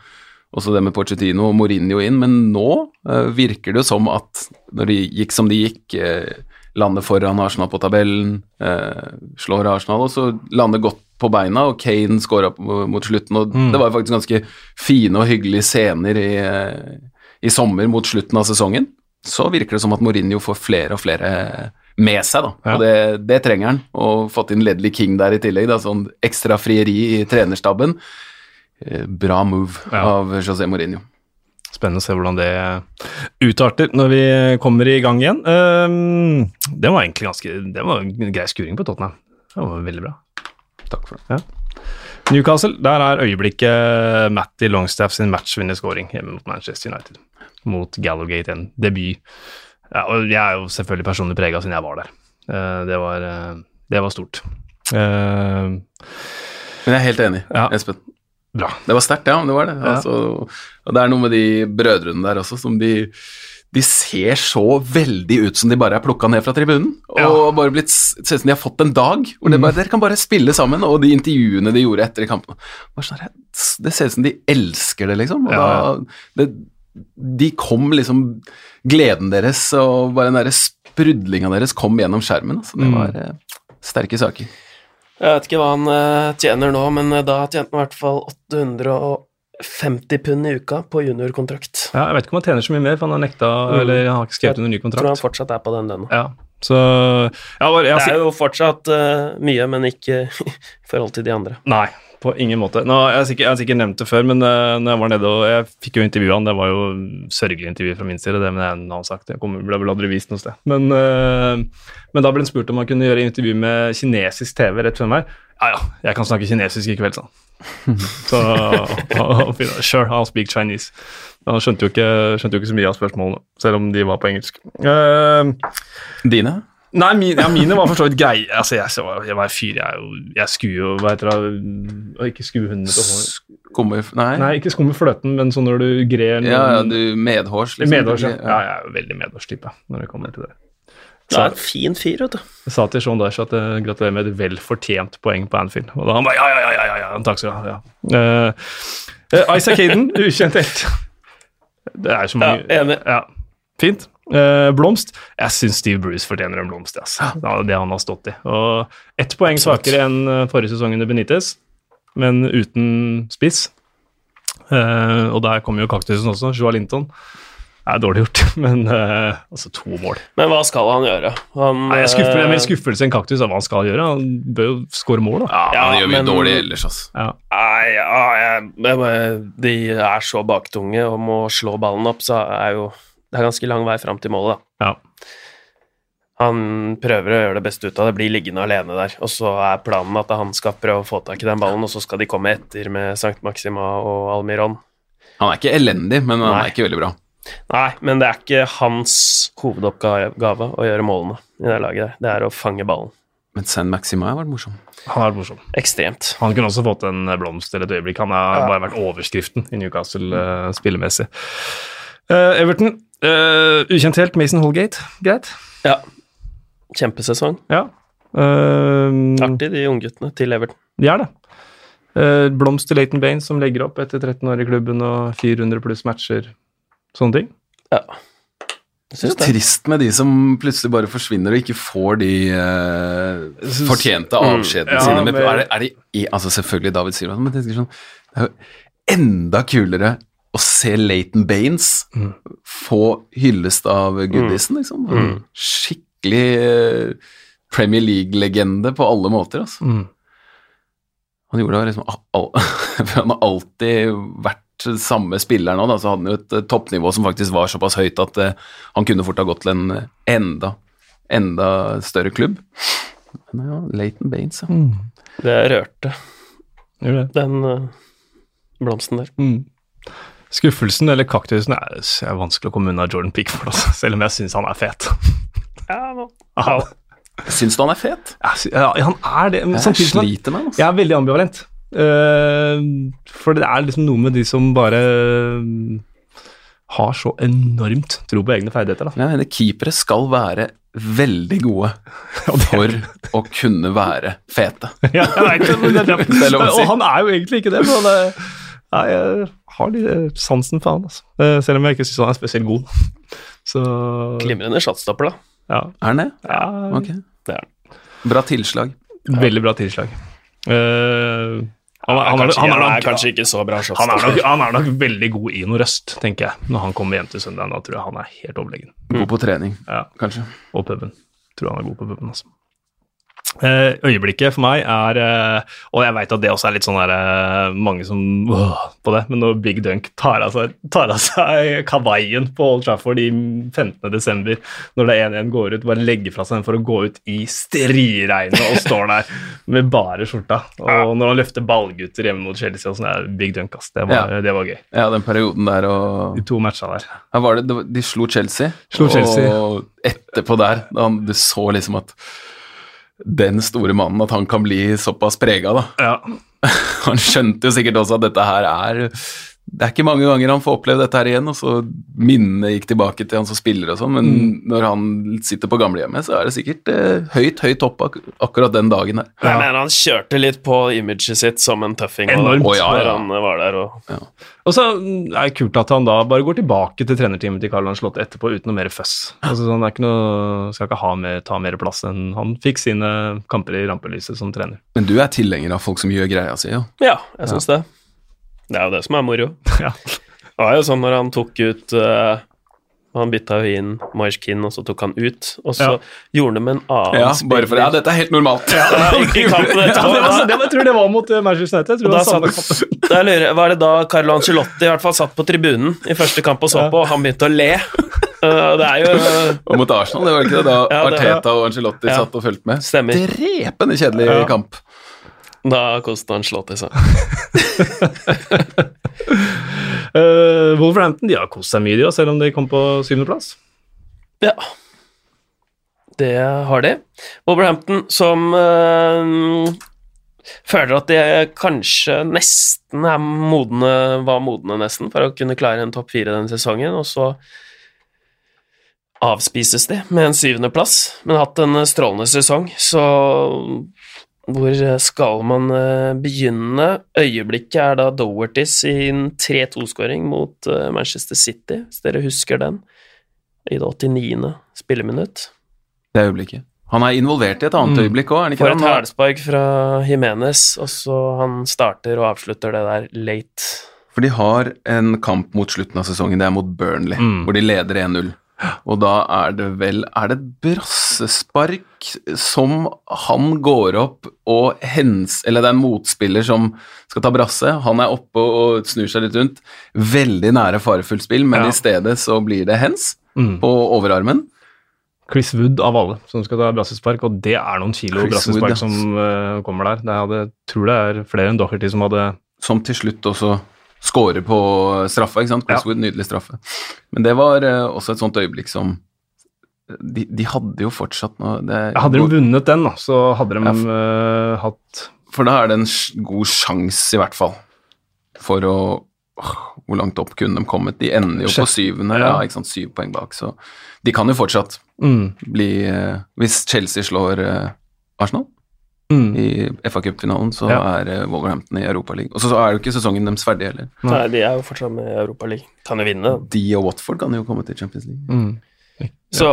også det med Pochettino og Mourinho inn. Men nå uh, virker det jo som at når de gikk som de gikk, uh, lander foran Arsenal på tabellen, eh, slår Arsenal, og så lander godt på beina, og Kane skåra mot slutten, og Mm. det var faktisk ganske fine og hyggelige scener i, i sommer mot slutten av sesongen. Så virker det som at Mourinho får flere og flere med seg, da. Ja. Og det, det trenger han. Og fått inn Ledley King der i tillegg, da. Sånn ekstra frieri i trenerstaben. Eh, Bra move Ja. av José Mourinho. Spennende å se hvordan det utarter når vi kommer i gang igjen. Um, det var egentlig ganske Det var en grei skuring på Tottenham. Det var veldig bra. Takk for det. Newcastle, der er øyeblikket Matty Longstaff sin matchvinnerskåring hjemme mot Manchester United. Mot Gallowgate, en debut. Ja, og jeg er jo selvfølgelig personlig prega siden jeg var der. Eh, det, var, eh, det var stort. Eh, Men jeg er helt enig, Ja. Espen. bra. Det var sterkt, ja. Det var det. Ja. Altså, og det er noe med de brødrene der også som de de ser så veldig ut som de bare er plukka ned fra tribunen. Og Ja. bare blitt, ser ut som de har fått en dag hvor de bare, dere kan bare spille sammen. Og de intervjuene de gjorde etter kampen bare sånn, Det ser ut som de elsker det, liksom. Og Ja, da, det, de kom liksom Gleden deres og bare den derre sprudlinga deres kom gjennom skjermen. Altså. Det Mm. var eh, sterke saker. Jeg vet ikke hva han eh, tjener nå, men eh, da tjente han i hvert fall 850 pund i uka på juniorkontrakt. Ja, jeg vet ikke om han tjener så mye mer, for han har nekta Mm. eller han har ikke skrevet under ny Jeg tror han fortsatt er på den lønna. Ja, så ja, bare, jeg, Det er jo fortsatt uh, mye, men ikke i forhold til de andre. Nei, på ingen måte. Nå, jeg, har sikkert, jeg har sikkert nevnt det før, men uh, når jeg var nede og Jeg fikk jo intervjue han, det var jo sørgelig intervju fra min side, det men en annen sak. Det kommer, ble vel aldri vist noe sted. Men, uh, men da ble han spurt om han kunne gjøre intervju med kinesisk TV rett før meg. Ja ja, jeg kan snakke kinesisk i kveld, sa han. Så sure, I'll speak Chinese. Han skjønte jo, ikke, skjønte jo ikke så mye av spørsmålene, selv om de var på engelsk. Uh, Dine? Nei, mine, ja, mine var for så vidt greie. Altså, jeg, så, jeg var fyr, jeg, jeg skuer jo Hva heter det Ikke skue hundene til hår. Skummer Nei? Nei, ikke skumme fløten, men sånn når du grer Ja, ja, du medhårs, liksom. Medhårs, ja. ja. Jeg er jo veldig medhårstype når det kommer til det. Det er en fin fyr, vet du. Jeg sa til Sean Dyche at jeg gratulerer med et velfortjent poeng på Anfield. Og da han bare ja, ja, ja, ja, ja, ja takk skal du ha. Ja. Uh, Isaac Hayden, ukjent helt. Det er så mange Ja, enig. Ja, fint. Uh, blomst. Jeg syns Steve Bruce fortjener en blomst. Altså. Det er han har stått i. Og ett poeng svakere enn eh, forrige sesong under Benitez, men uten spiss. Uh, og der kommer jo kaktusen også. Joa Linton. Det er dårlig gjort, men uh, altså to mål. Men hva skal han gjøre? Han, Nei, jeg skuffer, er mer eh, skuffelse enn kaktus av hva han skal gjøre. Han bør jo skåre mål, da. Ja, Ja, han gjør mye men- dårlig ellers, altså. Ja. Nei, ja, jeg, jeg, de er så baktunge og må slå ballen opp, så er jo Det er ganske lang vei fram til målet, da. Ja. Han prøver å gjøre det beste ut av det, blir liggende alene der. Og så er planen at han skal prøve å få tak i den ballen, og så skal de komme etter med Sankt Maxima og Almiron. Han er ikke elendig, men han Nei. er ikke veldig bra. Nei, men det er ikke hans hovedoppgave å gjøre målene i det laget der. Det er å fange ballen. Men San Maxima har vært morsom. Han er morsom. Ekstremt. Han kunne også fått en blomst eller et øyeblikk. Han har Ja. bare vært overskriften i Newcastle uh, spillemessig. Uh, Everton, uh, ukjent helt, Mason Holgate. Greit. Ja. Kjempesesong. Ja. Eh, Artig, de ungguttene til Everton. de er det. Eh, blomst til Leighton Baines, som legger opp etter 13 år i klubben og 400 pluss matcher. Sånne ting. Ja. Det er trist med de som plutselig bare forsvinner og ikke får de eh, fortjente Mm. Ja, sine. Men, er det, er det, altså selvfølgelig David Silva, men jeg tenker sånn, det er jo enda kulere å se Leighton Baines Mm. få hyllest av goodisen, liksom. Mm. Skikkelig eh, Premier League-legende på alle måter, altså. Mm. Han gjorde det liksom Han har alltid vært samme spiller nå, da, så hadde han jo et eh, toppnivå som faktisk var såpass høyt at uh, han kunne fort ha gått til en eh, enda, enda større klubb. Men ja, Leighton Baines, ja. Mm. Det rørte, Gjør det. den uh, blomsten der. Mm. Skuffelsen eller kaktusen er, er vanskelig å komme unna Jordan Pickford, altså, selv om jeg syns han er fet. Ja, nå. Syns du han er fet? jeg ja, han er det, men Jeg samtidig sliter med altså. Jeg er veldig ambivalent. Eh, for det er liksom noe med de som bare eh, har så enormt tro på egne ferdigheter. Da. Jeg mener keepere skal være veldig gode for å kunne være fete. ja, jeg vet det, men det, det, Det. Og han er jo egentlig ikke det, men han er, jeg har litt sansen for han. Altså. Eh, selv om jeg ikke syns han er spesielt god. Så Glimrende shotstopper, da. ja, Er han det? ja Ok. Det er. Bra tilslag. veldig bra tilslag. Eh, han, er- han, er- kanskje, han, er han er nok- kanskje ikke så bra han, er nok, han er nok veldig god i noe røst, tenker jeg. Når han kommer hjem til søndag, da tror jeg han er helt overlegen. God på trening, Ja, kanskje. Og puben. Tror han er god på puben, altså. Eh, øyeblikket for meg er eh, Og jeg veit at det også er litt sånn der, eh, mange som åh, på det, men når Big Dunk tar av seg, tar av seg kavaien på Old Trafford i 15.12., når det er 1-1 går ut, bare legger fra seg den for å gå ut i striregnet og står der med bare skjorta. Og når han løfter ballgutter hjemme mot Chelsea og sånn, er Big Dunk, ass. Det var, det var gøy. Ja, den perioden der og De to matcha der. Ja, var det, det De slo Chelsea, Slo Chelsea. og etterpå der da Du så liksom at den store mannen, at han kan bli såpass prega, da. Ja. Han skjønte jo sikkert også at dette her er Det er ikke mange ganger han får oppleve dette her igjen, og så minnene gikk tilbake til han som spiller og sånn, men når han sitter på gamlehjemmet, så er det sikkert eh, høyt, høyt opp ak akkurat den dagen her. Jeg mener han kjørte litt på imaget sitt som en tøffing og- oh, ja, ja. når han var der. Og, Og så er det kult at han da bare går tilbake til trenerteamet til Carl Ancelotti etterpå uten noe mer føss. Altså, sånn, det er ikke noe, skal ikke ha mer, ta mer plass enn han fikk sine kamper i rampelyset som trener. Men du er tilhenger av folk som gjør greia si, ja? ja, jeg syns det. Det er jo det som er moro. Ja. Det var jo sånn når han tok ut uh, Han bytta jo inn Moish og så tok han ut. Og så Ja. gjorde han med en annen Ja, bare for Ja, dette er helt normalt. Ja, i, i kampen Ja, det var, det var, jeg tror det var mot eh, Manchester United. Jeg tror det da var samme satt, da lurer var det da Carlo Ancelotti i hvert fall satt på tribunen i første kamp og så på, og han begynte å le. Uh, det er jo Og mot Arsenal, det var ikke det da Ja, det- Arteta og Angelotti Ja. satt og fulgte med? Stemmer. Drepende kjedelig Ja. kamp. Da koste han slått i seg. Uh, Wolverhampton de har kost seg mye, de, selv om de kom på syvendeplass. Ja. Det har de. Wolverhampton som uh, føler at de kanskje nesten er modne, var modne nesten for å kunne klare en topp fire denne sesongen, og så avspises de med en syvendeplass, men har hatt en strålende sesong, så hvor skal man eh, begynne? Øyeblikket er da Doherty sin 3-2-skåring mot eh, Manchester City, hvis dere husker den, i det 89. spilleminutt. Det øyeblikket. Han er involvert i et annet Mm. øyeblikk òg, er han ikke det? et hælspark fra Jimenez, og så han starter og avslutter det der late. For de har en kamp mot slutten av sesongen, det er mot Burnley, Mm. hvor de leder 1-0. Og da er det vel Er det et brassespark som han går opp og hens... Eller det er en motspiller som skal ta brasse. Han er oppe og snur seg litt rundt. Veldig nære farefullt spill, men Ja. i stedet så blir det hens Mm. på overarmen. Chris Wood av alle som skal ta brassespark, og det er noen kilo Chris Wood, brassespark ja. som uh, kommer der. Det hadde, tror det er flere enn Docherty som hadde Som til slutt også scorer på straffa, ikke sant? Crosswood, Ja. Nydelig straffe. Men det var uh, også et sånt øyeblikk som de, de hadde jo fortsatt noe det, Hadde de vunnet den, da, så hadde de Ja. eh, hatt For da er det en god sjanse, i hvert fall, for å Hvor langt opp kunne de kommet? De ender jo på syvende, ja. ja, ikke sant, syv poeng bak, så de kan jo fortsatt mm, bli eh, Hvis Chelsea slår Arsenal mm. i FA Cup-finalen, så Ja. er eh, Wolverhampton i Europaligaen. Og så er jo ikke sesongen deres ferdig heller. Nei. Nei, de er jo fortsatt med i Europaligaen. Kan jo vinne. De og Watford kan jo komme til Champions League. Mm. Så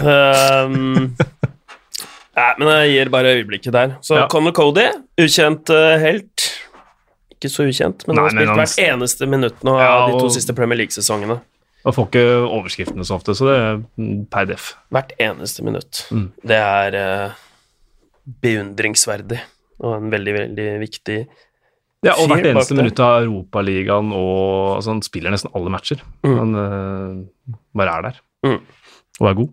um, Nei, men jeg gir bare øyeblikket der. Så Ja. Conor Cody, ukjent eh, helt. Ikke så ukjent, men han har Nei, spilt han- hvert eneste minutt nå Ja, de to og- siste Premier League-sesongene. Og får ikke overskriftene så ofte, så det er per def. Hvert eneste minutt. Mm. Det er eh, beundringsverdig og en veldig, veldig viktig Ja, og hvert eneste minutt av Europaligaen, og altså, han spiller nesten alle matcher. Mm. Han uh, bare er der. Mm. Og er god.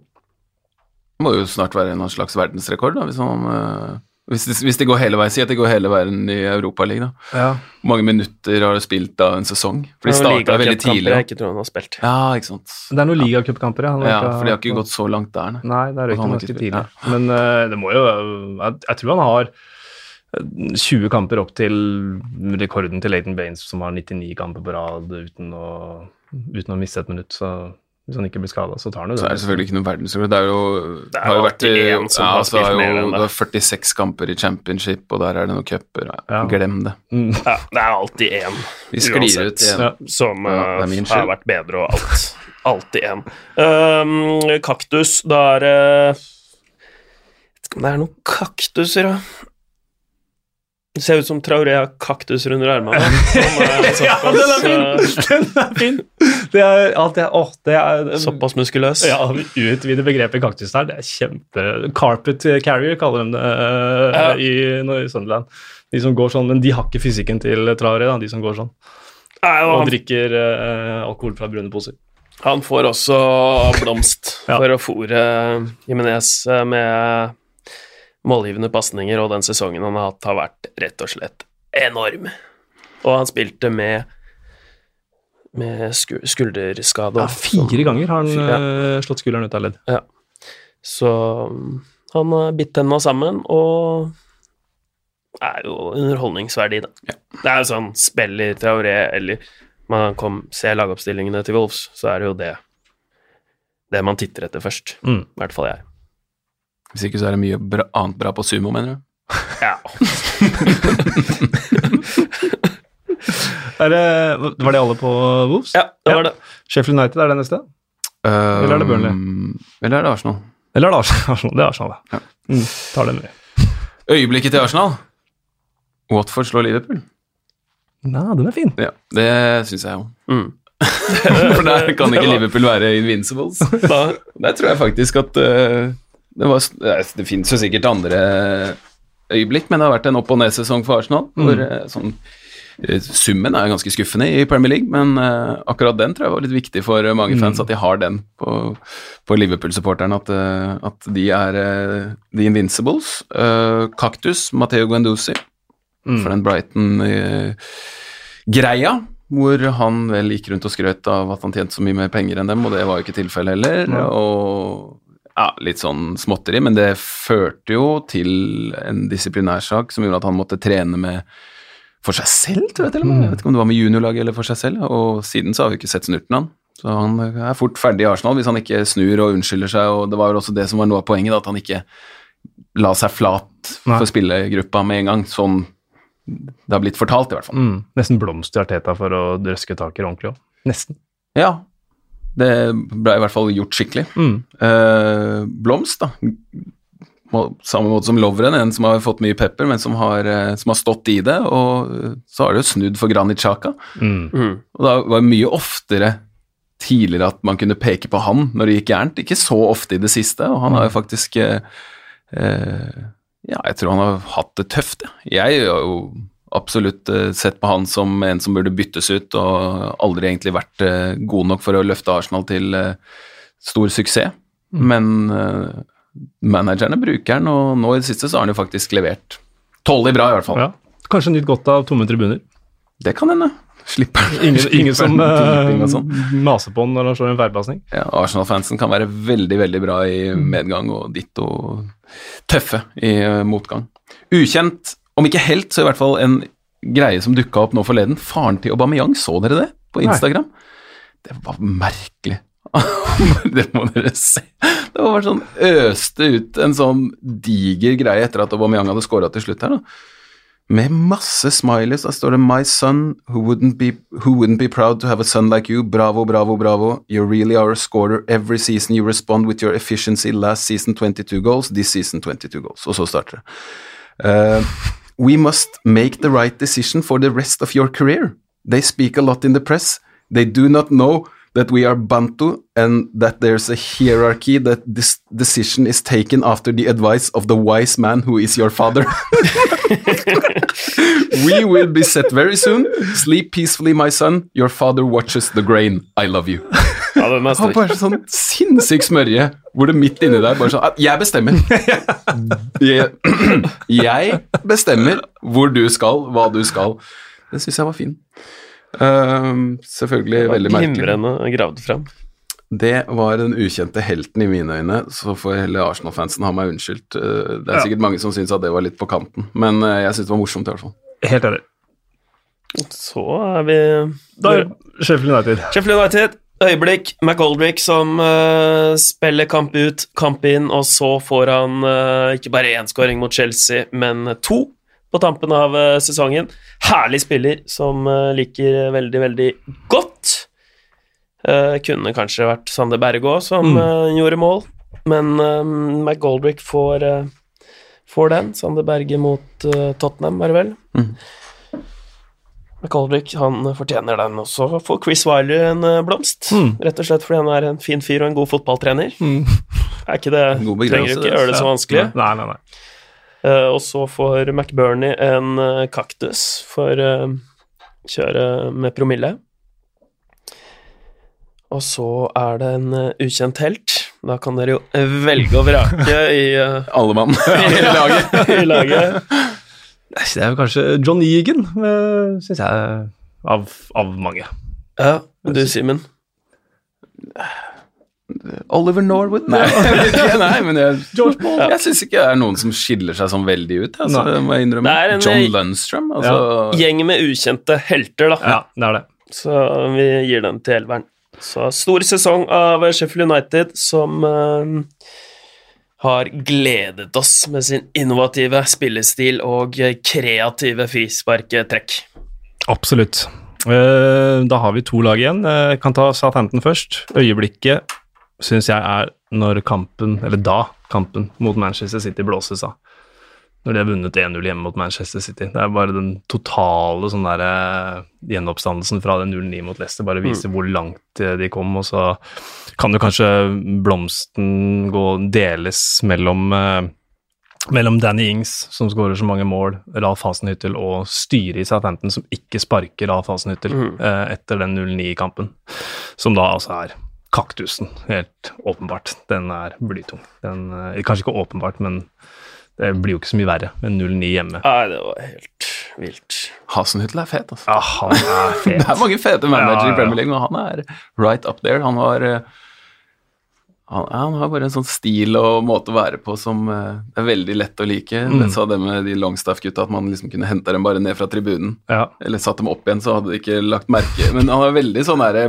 Må jo snart være en slags verdensrekord, da, hvis, man, eh, hvis, det, hvis det, går hele veien. Si at det går hele veien i Europaligaen. da. Ja. Hvor mange minutter har du spilt av en sesong? For de starta veldig tidlig. Jeg ikke tror han har spilt. Ja, ikke sant. Det er noen ligacupkamper, ja. Han Ja, for de har ikke gått så langt der, nei. Nei, det er har ganske tidlig. Ja. Men uh, det må jo jeg, jeg tror han har eh, 20 kamper opp til rekorden til Leighton Baines, som har 99 kamper på rad uten å, uten å miste et minutt. Så hvis han ikke blir skada, så tar han jo det. Så er det selvfølgelig ikke noe verdensrekord. Det er jo Det er har jo vært i, ja, har så har jo, det. det er 46 kamper i championship, og der er det noen cuper. Ja. Glem det. Mm. Ja, det er alltid én Vi sklir ut som Ja, er eh, har vært bedre og alt. Alltid én. Um, kaktus, da er det Vet ikke om det er noen kaktuser, da. Det ser ut som Traoré har kaktus under armene. Ja, den er fin! Den er fin! Det er, alt det, å, det er eh, såpass muskuløs. Ja, vi utvider begrepet kaktus der. Det er kjempe Carpet carrier kaller de det uh, Ja. i, no, i Sunderland. De som går sånn, men de har ikke fysikken til Traoré, da, de som går sånn. Nei, og Og drikker uh, alkohol fra brune poser. han får også blomst Ja. for å fòre Jimenez med målgivende pasninger, og den sesongen han har hatt, har vært rett og slett enorm. Og han spilte med med sku, skulderskade. Ja, fire ganger har han Ja. eh, slått skulderen ut av ledd. Ja. Så mm, han har bitt tenna sammen, og er jo underholdningsverdi, da. Det er jo sånn spiller Traoré, eller man kom, ser lagoppstillingene til Wolves, så er det jo det det man titter etter først. Mm. I hvert fall jeg. Hvis ikke så er det mye bra, annet bra på sumo, mener du? Ja. Er det, var det alle på Wolves? ja, det var Ja. det. Sheffield United er det neste? Eller er det Burnley? Um, Eller er det Arsenal? Eller er det Arsenal? Det er Arsenal, da. Ja. Mm, tar det med. Øyeblikket til Arsenal. Watford slår Liverpool. Nei, den er fin. Ja, det syns jeg òg. Mm. For der kan ikke Liverpool være invincibles. Da, Der tror jeg faktisk at eh, det, var, det, finnes jo sikkert andre øyeblikk, men det har vært en opp- og ned-sesong for Arsenal. Hvor eh, sånn, eh, Summen er ganske skuffende i Premier League, men uh, akkurat den tror jeg var litt viktig for mange fans, at de har den på, på Liverpool-supporterne, at, uh, at de er uh, the invincibles. Kaktus, Matteo Guendouzi, Mm. for den Brighton-greia, hvor han vel gikk rundt og skrøt av at han tjente så mye mer penger enn dem, og det var jo ikke tilfellet heller. Ja. Og ja, litt sånn småtteri, men det førte jo til en disiplinærsak som gjorde at han måtte trene med for seg selv, tror jeg til og med. Jeg vet ikke om det var med juniorlaget eller for seg selv, og siden så har vi ikke sett snurten han. Så han er fort ferdig i Arsenal hvis han ikke snur og unnskylder seg, og det var vel også det som var noe av poenget, da, at han ikke la seg flat for Nei. spillergruppa med en gang, sånn det har blitt fortalt, i hvert fall. Mm. Nesten blomst i Arteta for å drøske tak i det ordentlig òg. Nesten. Ja, det ble i hvert fall gjort skikkelig. Mm. Eh, Blomst, da. Må, samme måte som Lovren, en som har fått mye pepper, men som har, eh, som har stått i det. Og eh, så har det jo snudd for Granit Xhaka. Mm. mm. Og det var mye oftere tidligere at man kunne peke på han når det gikk gærent. Ikke så ofte i det siste, og han har jo faktisk eh, Ja, jeg tror han har hatt det tøft, jeg. Jeg er jo absolutt eh, sett på han som en som burde byttes ut, og aldri egentlig vært eh, god nok for å løfte Arsenal til eh, stor suksess. Men eh, managerne bruker han, og nå i det siste så har han jo faktisk levert tålelig bra, i hvert fall. Ja. Kanskje nytt godt av tomme tribuner. Det kan hende. Slipper Ingen, slipper ingen som eh, maser på den når han slår en feilpasning. Ja, Arsenal-fansen kan være veldig, veldig bra i Mm. medgang og ditto tøffe i motgang. Ukjent, om ikke helt, så i hvert fall en greie som dukka opp nå forleden. Faren til Aubameyang, så dere det på Nei. Instagram? Det var merkelig. det må dere se. Det var bare sånn øste ut en sånn diger greie etter at Aubameyang hadde scora til slutt her, da. Med masse smileys. Da står det 'My son, who wouldn't, be, who wouldn't be proud to have a son like you. Bravo, bravo, bravo. You really are a scorer. Every season you respond with your efficiency. Last season 22 goals. This season 22 goals. Og så starter det. Uh, we must make the right decision for the rest of your career. They speak a lot in the press. They do not know that we are Bantu and that there's a hierarchy that this decision is taken after the advice of the wise man who is your father. we will be set very soon. Sleep peacefully, my son. Your father watches the grain. I love you. Ja, den er Han sterk. bare sånn sinnssyk smørje, hvor det midt inni der bare sånn Jeg bestemmer. Jeg, jeg bestemmer hvor du skal, hva du skal. Det syns jeg var fin. Uh, selvfølgelig veldig merkelig. Glimrende gravd frem. Det var den ukjente helten i mine øyne, så får hele Arsenal-fansen ha meg unnskyldt. Eh, Det er Ja. sikkert mange som syns at det var litt på kanten, men eh, jeg syns det var morsomt i hvert fall. Helt enig. Så er vi Da er Sheffield United. Sheffield United, øyeblikk. McGoldrick som uh, spiller kamp ut, kamp inn, og så får han uh, ikke bare én skåring mot Chelsea, men to på tampen av uh, sesongen. Herlig spiller som liker veldig, veldig godt. Kunne kanskje vært Sander Berge òg, som Mm. gjorde mål, men McGoldrick får, får den. Sander Berge mot Tottenham, er det vel. Mhm. McColbrick han fortjener den. Og så får Chris Wiley en eh, blomst. Mm. Rett og slett fordi han er en fin fyr og en god fotballtrener. Mm. Er ikke det Trenger ikke gjøre det så vanskelig. Nei, nei, nei. Uh, og så får McBurney en uh, kaktus for uh, kjøre med promille. Og så er det en ukjent helt. Da kan dere jo velge og vrake i, Alle mann i laget. i laget. Det er kanskje John Egan, syns jeg, av, av mange. Ja, du, Simen. Oliver Norwood? Nei, nei men jeg, George Paul. jeg syns ikke det er noen som skiller seg sånn veldig ut. Altså, det må jeg innrømme. En- John Lundstrøm, altså. Gjeng med ukjente helter, da. Ja, det er det. Så vi gir den til elveren. Så stor sesong av Sheffield United som eh, har gledet oss med sin innovative spillestil og kreative frisparketrekk. Absolutt. Eh, Da har vi to lag igjen. Eh, Jeg kan ta Southampton først. Øyeblikket syns jeg er når kampen, eller da kampen mot Manchester City blåses av. Når de har vunnet 1-0 hjemme mot Manchester City. Det er bare den totale sånn der, eh, gjenoppstandelsen fra den 0-9 mot Leicester bare viser hvor langt eh, de kom. Og så kan jo kanskje blomsten gå deles mellom eh, mellom Danny Ings, som skårer så mange mål, Ralf Hasenhyttel, og styret i Southampton, som ikke sparker Ralf Hasenhyttel mm. etter den 0-9-kampen. Som da altså er kaktusen, helt åpenbart. Den er blytung. Den, kanskje ikke åpenbart, men det blir jo ikke så mye verre med 0-9 hjemme. Nei, det var helt vilt. Hasenhyttel er fet, altså. Ja, han er fet. Det er mange fete managere Ja, ja, i Premier League, men han er right up there. Han har eh, han, han har bare en sånn stil og måte å være på som eh, er veldig lett å like. Mm. Jeg sa det med de Longstaff-gutta, at man liksom kunne hente dem bare ned fra tribunen. Ja. Eller satt dem opp igjen, så hadde de ikke lagt merke Men han er veldig sånn der,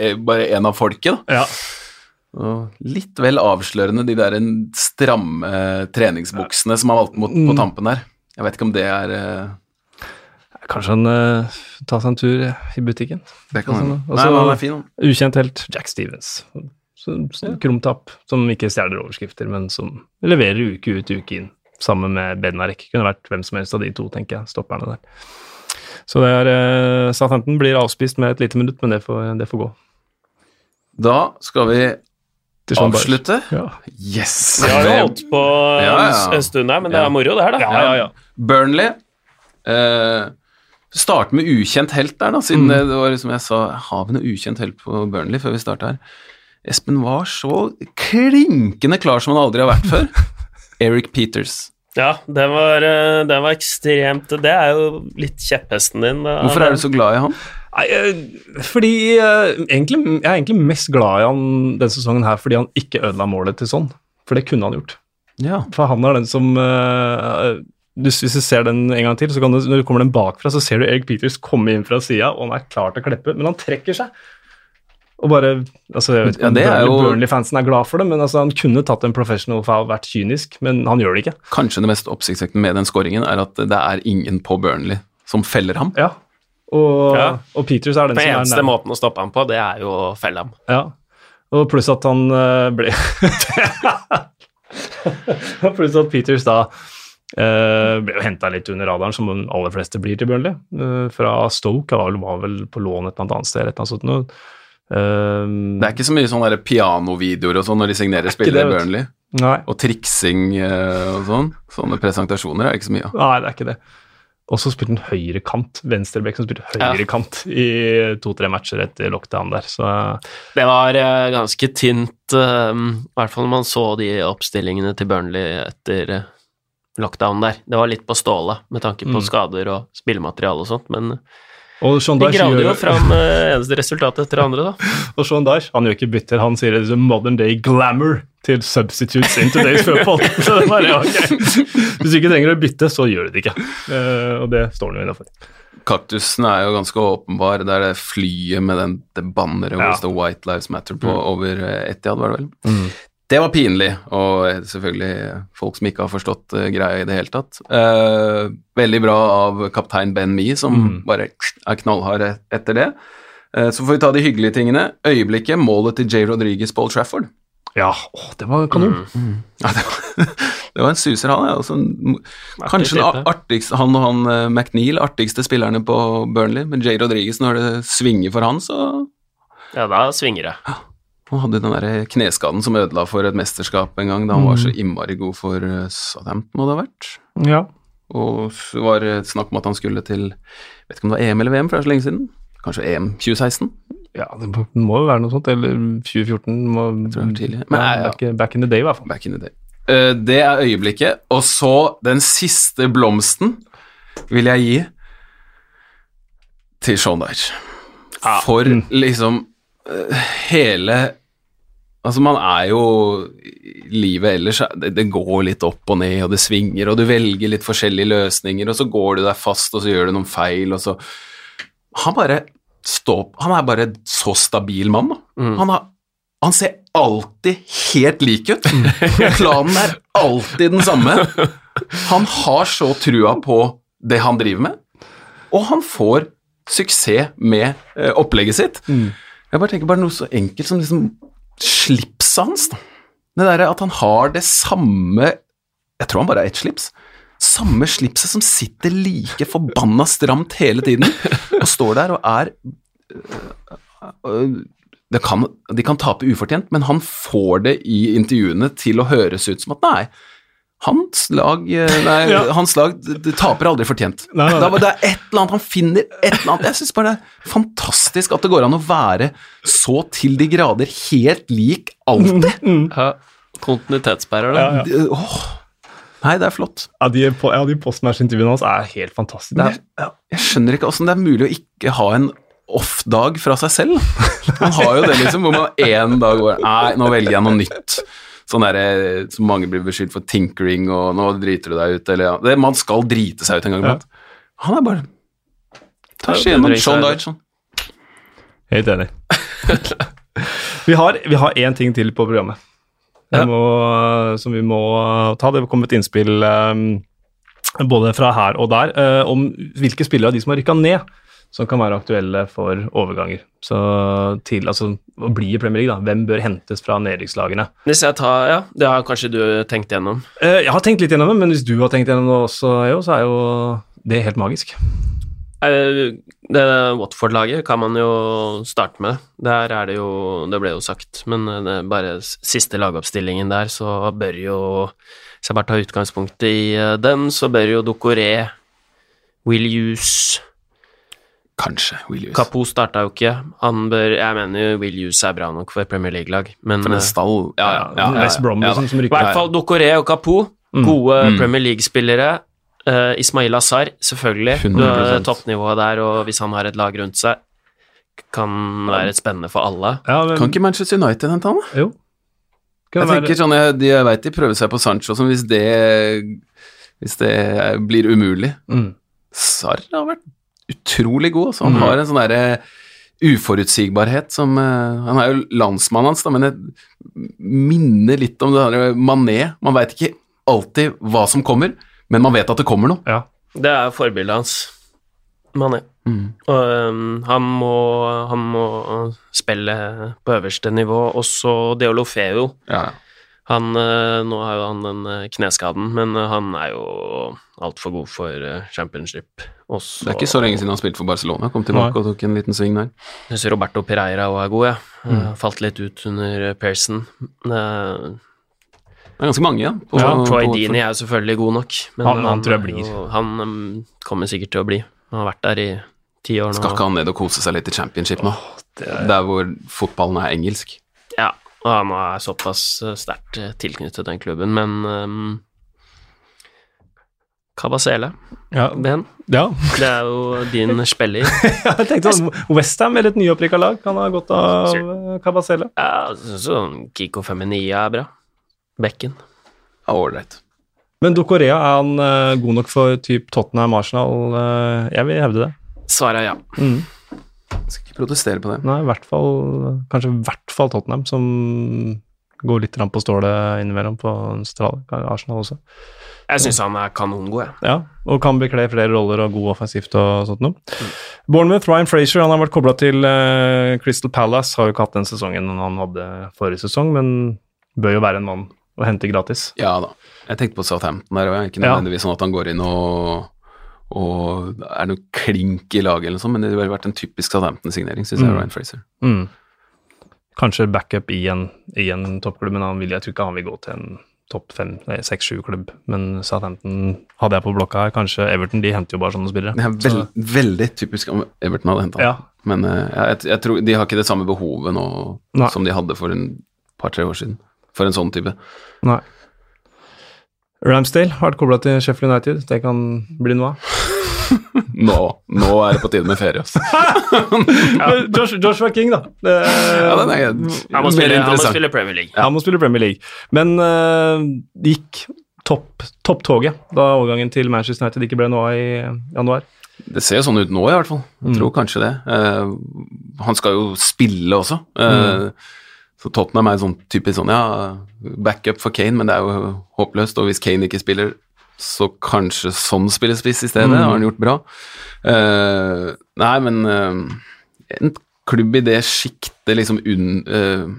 eh, bare en av folket, da. ja. Litt vel avslørende, de der stramme eh, treningsbuksene som han valgte mot, på Mm. tampen der. Jeg vet ikke om det er eh, Kanskje han uh, tar seg en tur i butikken. Det kan Altså, hende. Nei, han er fin, han. Ukjent helt, Jack Stevens. Så, så, Krumtapp, som ikke stjeler overskrifter, men som leverer uke ut, uke inn. Sammen med Bednarek. Kunne vært hvem som helst av de to, tenker jeg, stopperne der. Så det er uh, Southampton blir avspist med et lite minutt, men det får, det får gå. Da skal vi. Avslutte. Ja. Yes! Vi har jo holdt på en, Ja, ja. en stund her, men det Ja. er moro, det her, da. Ja, ja, ja. Burnley. Eh, starte med ukjent helt der, da, siden Mm. det, var liksom jeg sa Har vi noe ukjent helt på Burnley før vi starta her? Espen var så klinkende klar som han aldri har vært før. Eric Peters. Ja, det var, den var ekstremt Det er jo litt kjepphesten din. Da. Hvorfor er du så glad i han? Nei, eh, fordi eh, egentlig, Jeg er egentlig mest glad i han denne sesongen her fordi han ikke ødela målet til sånn. For det kunne han gjort. Ja. For han er den som uh, du, Hvis du ser den en gang til, så kan du, når du kommer den bakfra, så ser du Erik Peters komme inn fra sida, og han er klar til å kleppe, men han trekker seg. Og bare altså Jeg vet ikke Ja, om det er Burnley, jo- Burnley-fansen er glad for det, men altså han kunne tatt en professional foul, vært kynisk, men han gjør det ikke. Kanskje det mest oppsiktsvekkende med den skåringen er at det er ingen på Burnley som feller ham. Ja. Og, Ja. og Peters er den Den som er eneste måten å stoppe ham på, det er jo å felle ham. Ja. Og pluss at han uh, ble Pluss at Peters da uh, ble jo henta litt under radaren, som de aller fleste blir til Burnley. Uh, fra Stoke, han var, vel- var vel på lån et eller annet sted. eller et eller annet sånt. Eh, Det er ikke så mye sånne pianovideoer og sånn når de signerer spillere i. Burnley. nei, Og triksing og sånn. Sånne presentasjoner er det ikke så mye av. nei, det er ikke det. Og så spilte han høyre kant, venstrebekk som spilte høyre Ja. kant i to-tre matcher etter lockdown der, så Det var eh, ganske tynt, eh, i hvert fall når man så de oppstillingene til Burnley etter eh, lockdown der. Det var litt på stålet med tanke på Mm. skader og spillemateriale og sånt, men Og Sean de gravde jo fram eh, eneste resultat etter det andre, da. Og Sean Dyche, han gjør ikke bytter, han sier det er modern day glamour til substitutes in today's football. Så det bare, ok. Hvis du ikke trenger å bytte, så gjør du det ikke. Uh, og det står han jo innafor. Kaktusen er jo ganske åpenbar. Det er det flyet med den, det banneret hvor det står White Lives Matter på Mm. over eh, Etiad, var det vel. Det var pinlig, og selvfølgelig folk som ikke har forstått uh, greia i det hele tatt. Uh, veldig bra av kaptein Ben Mee, som Mm. bare er knallhard etter det. Uh, så får vi ta de hyggelige tingene. Øyeblikket, målet til J. Rodriguez Paul Trafford. Ja, å, det var kanon. Ja, det, var, det var en suser, han. Ja. Altså, en, kanskje den artigste, han og han uh, McNeil, artigste spillerne på Burnley. Men Jay Rodriguez, når det svinger for han, så Ja, da svinger det. Han hadde den der kneskaden som ødela for et mesterskap en gang, da han var så innmari god for eh, Southampton, må det ha vært. Ja. Og så var det snakk om at han skulle til Vet ikke om det var EM eller VM, for det er så lenge siden. Kanskje EM 2016? ja, det må jo være noe sånt. Eller 2014. Må, tror det var tidlig. Men, ja, back, back in the day, i hvert fall. Back in the day. Uh, det er øyeblikket, og så den siste blomsten vil jeg gi til Sean Dyche. For liksom uh, hele Altså, man er jo Livet ellers det, det går litt opp og ned, og det svinger, og du velger litt forskjellige løsninger, og så går du deg fast, og så gjør du noen feil, og så Han bare står Han er bare så stabil mann, da. Han, har, han ser alltid helt lik ut. Planen er alltid den samme. Han har så trua på det han driver med, og han får suksess med eh, opplegget sitt. Jeg bare tenker bare noe så enkelt som liksom slipset hans. da. Det derre at han har det samme Jeg tror han bare har ett slips. Samme slipset som sitter like forbanna stramt hele tiden, og står der og er øh, det kan, De kan tape ufortjent, men han får det i intervjuene til å høres ut som at nei, hans lag, eh, nei, Ja. hans lag taper aldri fortjent. Nei, nei, nei. Det er et eller annet, Han finner et eller annet Jeg syns bare det er fantastisk at det går an å være så til de grader helt lik alltid. Ja, kontinuitetsbærer, da. Ja, ja. Det- åh. Nei, det er flott. Ja, de, ja, de postmatch-intervjuene hans er helt fantastiske. Er, Jeg skjønner ikke åssen det er mulig å ikke ha en off-dag fra seg selv. Man har jo det, liksom, hvor man en dag går Nei, nå velger jeg noe nytt. Sånn derre som mange blir beskyldt for tinkering, og nå driter du deg ut, eller ja. det, Man skal drite seg ut en gang iblant. Han er bare Tvers Ja, igjennom Dyche. sånn. Helt enig. vi har vi har én ting til på programmet Ja. Må, som vi må ta. Det kom et innspill um, både fra her og der eh, om hvilke spillere av de som har rykka ned, som kan være aktuelle for overganger. Så til altså, å bli i Premier League, da. Hvem bør hentes fra nedrykkslagene? Hvis jeg tar Ja, det har kanskje du tenkt gjennom. Eh, jeg har tenkt litt gjennom det, men hvis du har tenkt gjennom det også, jo, så er jo det helt magisk. Eh, Det Watford-laget kan man jo starte med. Der er det jo Det ble jo sagt, men eh, det er bare siste lagoppstillingen der, så bør jo Hvis jeg bare tar utgangspunkt i eh, den, så bør jo Dokoré, Will Hughes Kanskje Will Hughes. Kapo starta jo ikke. Han bør Jeg mener jo Will Hughes er bra nok for Premier League-lag, men For en eh, stall Ja, ja. ja, ja, West Brom, ja, liksom, som i hvert fall Dokoré og Kapo. Gode Mm. Premier League-spillere. Uh, Ismail Azar, selvfølgelig. 100%. Du har Toppnivået der, og hvis han har et lag rundt seg, kan være spennende for alle. Ja, men, Kan ikke Manchester United hente han, da? Jo. Kan Jeg være- tenker sånn, jeg, jeg vet de prøver seg på Sancho, som hvis det Hvis det blir umulig mm. Sarr har vært utrolig god. Så Han mm. har en sånn derre uforutsigbarhet som uh, Han er jo landsmannen hans, da, men det minner litt om det der Mané. Man veit ikke alltid hva som kommer, men man vet at det kommer noe. Ja. Det er forbildet hans. Mané. Mm. Og um, han, må, han må spille på øverste nivå. Også Deolofeo. Ja, ja. Han, eh, nå har jo han den eh, kneskaden, men eh, han er jo altfor god for championship. Også, Det er ikke så lenge siden han spilte for Barcelona. Kom tilbake og tok en liten sving der. Jeg syns Roberto Pereira òg er god, jeg. Mm. Eh, Falt litt ut under Pearson. Det er ganske mange, ja. på- Ja, Troy på- Deeney er jo selvfølgelig god nok, men Han- han tror jeg blir. Jo, han um, kommer sikkert til å bli. Han har vært der i ti år nå. Skal ikke han ned og kose seg litt i championship nå? det er- Der hvor fotballen er engelsk. Ja, og han er såpass eh, sterkt eh, tilknyttet den klubben, men um, Kabasele, Ja. Ben, ja. det er jo din spiller. jeg tenkte sånn, Westham eller et nyopprikka lag kan ha godt av eh, Kabasele. Ja, sånn Kiko Feminia er bra. Bekken. Ja, Ålreit. Men Dokorea, er han uh, god nok for typ Tottenham Arsenal? Uh, jeg vil hevde det. Svaret er ja. Mm. Skal ikke protestere på det. Nei, i hvert fall Kanskje i hvert fall Tottenham, som går litt grann på stålet innimellom på Arsenal også. Jeg syns han er kanongod, jeg. Ja, og kan bekle flere roller og god offensivt og sånt noe. Bournemouth, Ryan Frazier, han har vært kobla til uh, Crystal Palace, har jo ikke hatt den sesongen han hadde forrige sesong, men bør jo være en mann å hente gratis. Ja da. Jeg tenkte på Southampton der òg. Ikke Ja. nødvendigvis sånn at han går inn og, og er noe klink i laget eller noe sånt, men det ville vært en typisk Southampton-signering, syns jeg, Mm. Ryan Fraser. Mm. Kanskje backup i en, i en toppklubb, men han vil, jeg tror ikke han vil gå til en topp fem, nei, seks-sju-klubb. Men Southampton hadde jeg på blokka her. Kanskje Everton, de henter jo bare sånne spillere. Det er veld, veldig typisk om Everton hadde henta Ja. Men uh, jeg, jeg tror de har ikke det samme behovet nå Nei. som de hadde for en par-tre år siden. For en sånn type. Nei. Ramsdale har vært kobla til Sheffield United. Det kan bli noe av. Nå, nå er det på tide med ferie, altså. Josh, Joshua King, da. Det, Ja, den er Han må, spille, han må spille Premier League. Han må spille Premier League. Men det gikk topp topptoget da overgangen til Manchester United ikke ble noe av i januar. Det ser jo sånn ut nå, i hvert fall. Jeg Mm. kanskje det. Uh, han skal jo spille også. Eh, Så Tottenham er sånn typisk sånn, ja, backup for Kane, men det er jo håpløst. Og hvis Kane ikke spiller, så kanskje sånn spillespiss i stedet. Mm. Har han gjort bra. Uh, nei, men uh, en klubb i det sjiktet, liksom unn... Uh,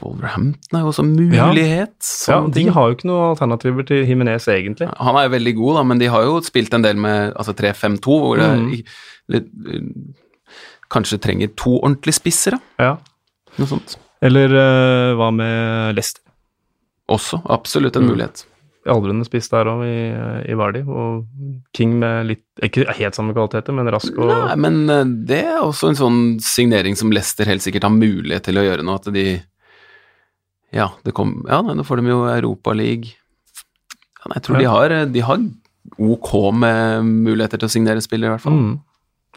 Wolverhampton er jo også mulighet. Ja, ja, De har jo ikke noen alternativer til Jimenez, egentlig. Han er jo veldig god, da, men de har jo spilt en del med altså 3-5-2, hvor Mm. litt, uh, kanskje trenger to ordentlige spisser, da. Ja. Noe sånt. Eller hva med Leicester? Også absolutt en Mm. mulighet. Aldrende spiss der òg, i, i Vardi. Og King med litt Ikke helt samme kvaliteter, men rask og Nei, men uh, det er også en sånn signering som Leicester helt sikkert har mulighet til å gjøre nå, at de Ja, det kom, ja nå får de jo Europaliga. Ja, jeg tror Ja. de, har, de har ok med muligheter til å signere spillere, i hvert fall. mm.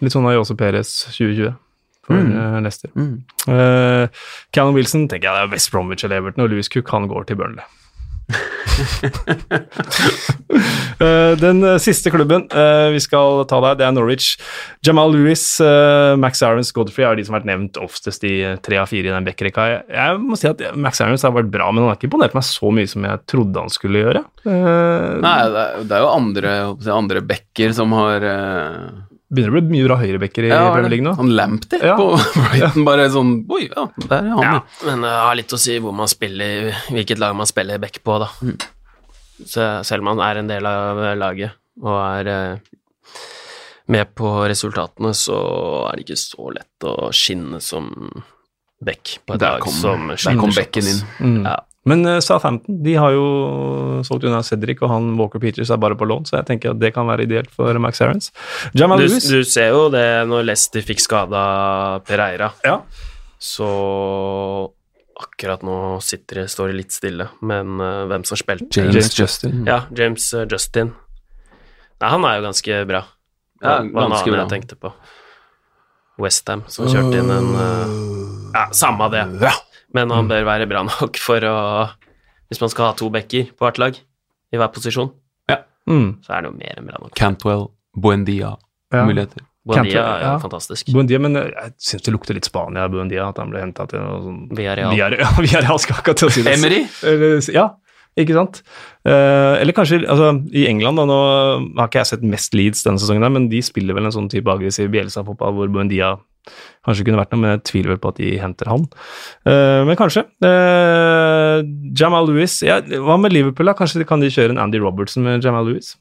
Litt sånn Ayose Perez 2020 for Mm. eh, Leicester. Mm. Uh, Callum Wilson tenker jeg det er West Bromwich eller Everton, og Louis Cook han går til Burnley. Eh, den eh, siste klubben eh, vi skal ta der, det er Norwich. Jamal Lewis, Max Aarons, Godfrey er de som har vært nevnt oftest i tre av fire i den backrekka. Jeg, må si at Max Aarons har vært bra, men han har ikke imponert meg så mye som jeg trodde han skulle gjøre. Nei, det er, jo andre, andre backer som har begynner å bli mye bra høyrebacker i Ja, Premier League nå. Han Lamptey Ja. på Brighton, bare sånn Oi, ja, der er han. Ja, men det har litt å si hvor man spiller, hvilket lag man spiller back på, da. Så selv om man er en del av laget og er eh, med på resultatene, så er det ikke så lett å skinne som back på et Der lag kom- som Der sliter kom backen inn. Mm. Ja. Men eh, Southampton de har jo solgt unna Cedric, og han Walker Peters er bare på lån, så jeg tenker at det kan være ideelt for Max Aarons. Jamal Du, Lewis du ser jo det når Leicester fikk skada Pereira, ja. så akkurat nå sitter det, står det litt stille, men uh, hvem som spilte James, James Justin. Ja, James uh, Justin. Nei, han er jo ganske bra. Ja, en ganske bra. jeg tenkte på. Westham, som kjørte inn en uh, Ja, samme det. Men Mm. han bør være bra nok for å Hvis man skal ha to backer på hvert lag, i hver posisjon, Mm. så er det jo mer enn bra nok. Cantwell, Buendia, Ja. muligheter. Buendia er jo ja. fantastisk. Buendia, men eh, jeg syns det lukter litt Spania, Buendia, at han ble henta til noe sånn Villarreal. Villarreal, ja, Villarreal skal akkurat til å si det. Emery? Ja, ikke sant? Eh, eller kanskje altså, i England, da, nå har ikke jeg sett mest Leeds denne sesongen, men de spiller vel en sånn type aggressiv Bielsa-fotball hvor Buendia kanskje det kunne vært noe, men jeg tviler vel på at de henter han. Uh, men kanskje. Uh, Jamal Lewis ja, Hva med Liverpool, da? Kanskje kan de kjøre en Andy Robertson med Jamal Lewis?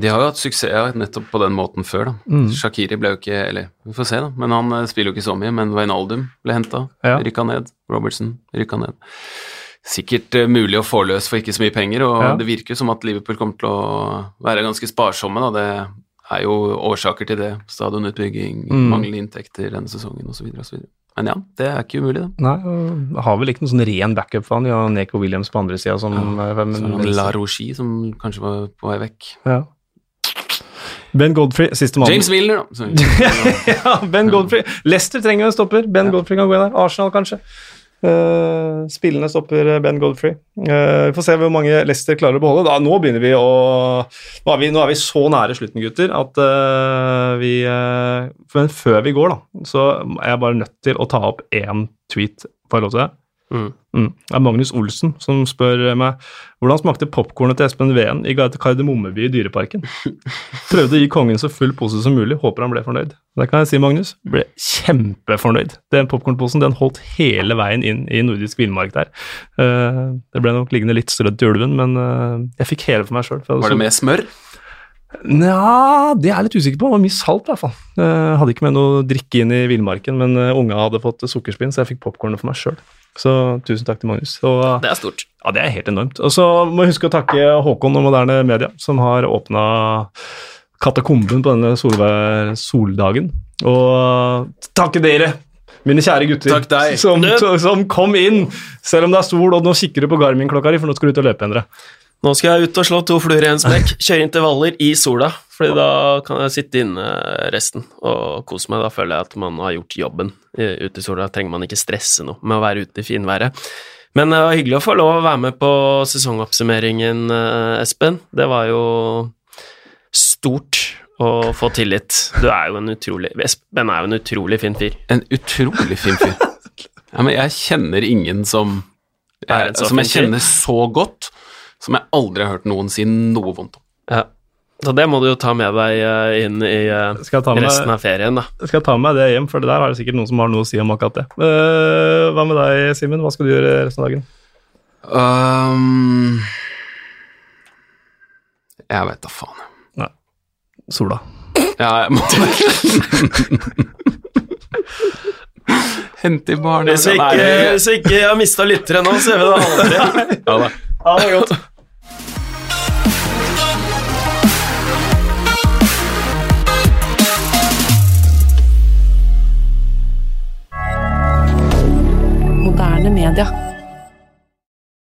De har jo hatt suksess nettopp på den måten før, da. Mm. Shakiri ble jo ikke Eller, vi får se, da. Men han eh, spiller jo ikke så mye. Men Wijnaldum ble henta. Ja. Rykka ned. Robertson rykka ned. Sikkert mulig å få løs for ikke så mye penger, og Ja. det virker jo som at Liverpool kommer til å være ganske sparsomme. Da. Det er jo årsaker til det. Stadionutbygging, Mm. manglende inntekter denne sesongen osv. Men ja, det er ikke umulig, det. Nei, og har vel ikke noen sånn ren backup for han. De har Neko Williams på andre sida som eh, Så men- La Rochie som kanskje var på vei vekk. ja. Ben Godfrey, siste mann. James Wilner, da. Ja, Ben Godfrey. Leicester trenger en stopper. Ben Godfrey kan gå inn der. Arsenal, kanskje. Eh, spillende stopper eh, Ben Godfrey. Uh, vi får se hvor mange Leicester klarer å beholde. Da, nå begynner vi å Nå er vi, nå er vi så nære slutten, gutter, at uh, vi Men før vi går, da, så er jeg bare nødt til å ta opp én tweet. Får jeg lov til det? Mm. Mm. Det er Magnus Olsen som spør meg hvordan smakte popkornet til Espen Veen i Kardemommeby i Dyreparken. Prøvde å gi kongen så full pose som mulig, håper han ble fornøyd. Det kan jeg si, Magnus. Ble kjempefornøyd. Den popkornposen den holdt hele veien inn i nordisk villmark der. Eh, det ble nok liggende litt strødd til ulven, men eh, jeg fikk hele for meg sjøl. Var det med smør? Nja, det er jeg litt usikker på. Det var mye salt, i hvert fall. Jeg hadde ikke med noe drikke inn i villmarken, men unga hadde fått sukkerspinn, så jeg fikk popkornet for meg sjøl. Så tusen takk til Magnus. Og, Det er stort. ja, det er helt enormt. Og så må jeg huske å takke Håkon og Moderne Media, som har åpna katakomben på denne solvær, soldagen. Og takke dere, mine kjære gutter, Takk. Som, som kom inn, selv om det er sol, og nå kikker du på Garmin-klokka di, for nå skal du ut og løpe, Endre. Nå skal jeg ut og slå to fluer i en smekk. Kjøre intervaller i sola, Fordi da kan jeg sitte inne resten og kose meg. Da føler jeg at man har gjort jobben ute i sola. Trenger man ikke stresse noe med å være ute i finværet. Men det var hyggelig å få lov å være med på sesongoppsummeringen, eh, Espen. Det var jo stort å få tillit. Du er jo en utrolig Espen er jo en utrolig fin fyr. En utrolig fin fyr. Ja, men jeg kjenner ingen som, en som jeg kjenner så godt, som jeg aldri har hørt noen si noe vondt om. Ja. Så det må du jo ta med deg eh, inn i eh, med resten av ferien, da. Skal Jeg ta med meg det hjem, for det der har det sikkert noen som har noe å si om akkurat det. Uh, hva med deg, Simen? Hva skal du gjøre resten av dagen? Um, jeg vet da faen. Sola. Ja, jeg må Hente i barnehagen Hvis ikke, hvis ikke jeg har mista lyttere nå, så gjør vi det aldri. Ja da. Ha det godt. media.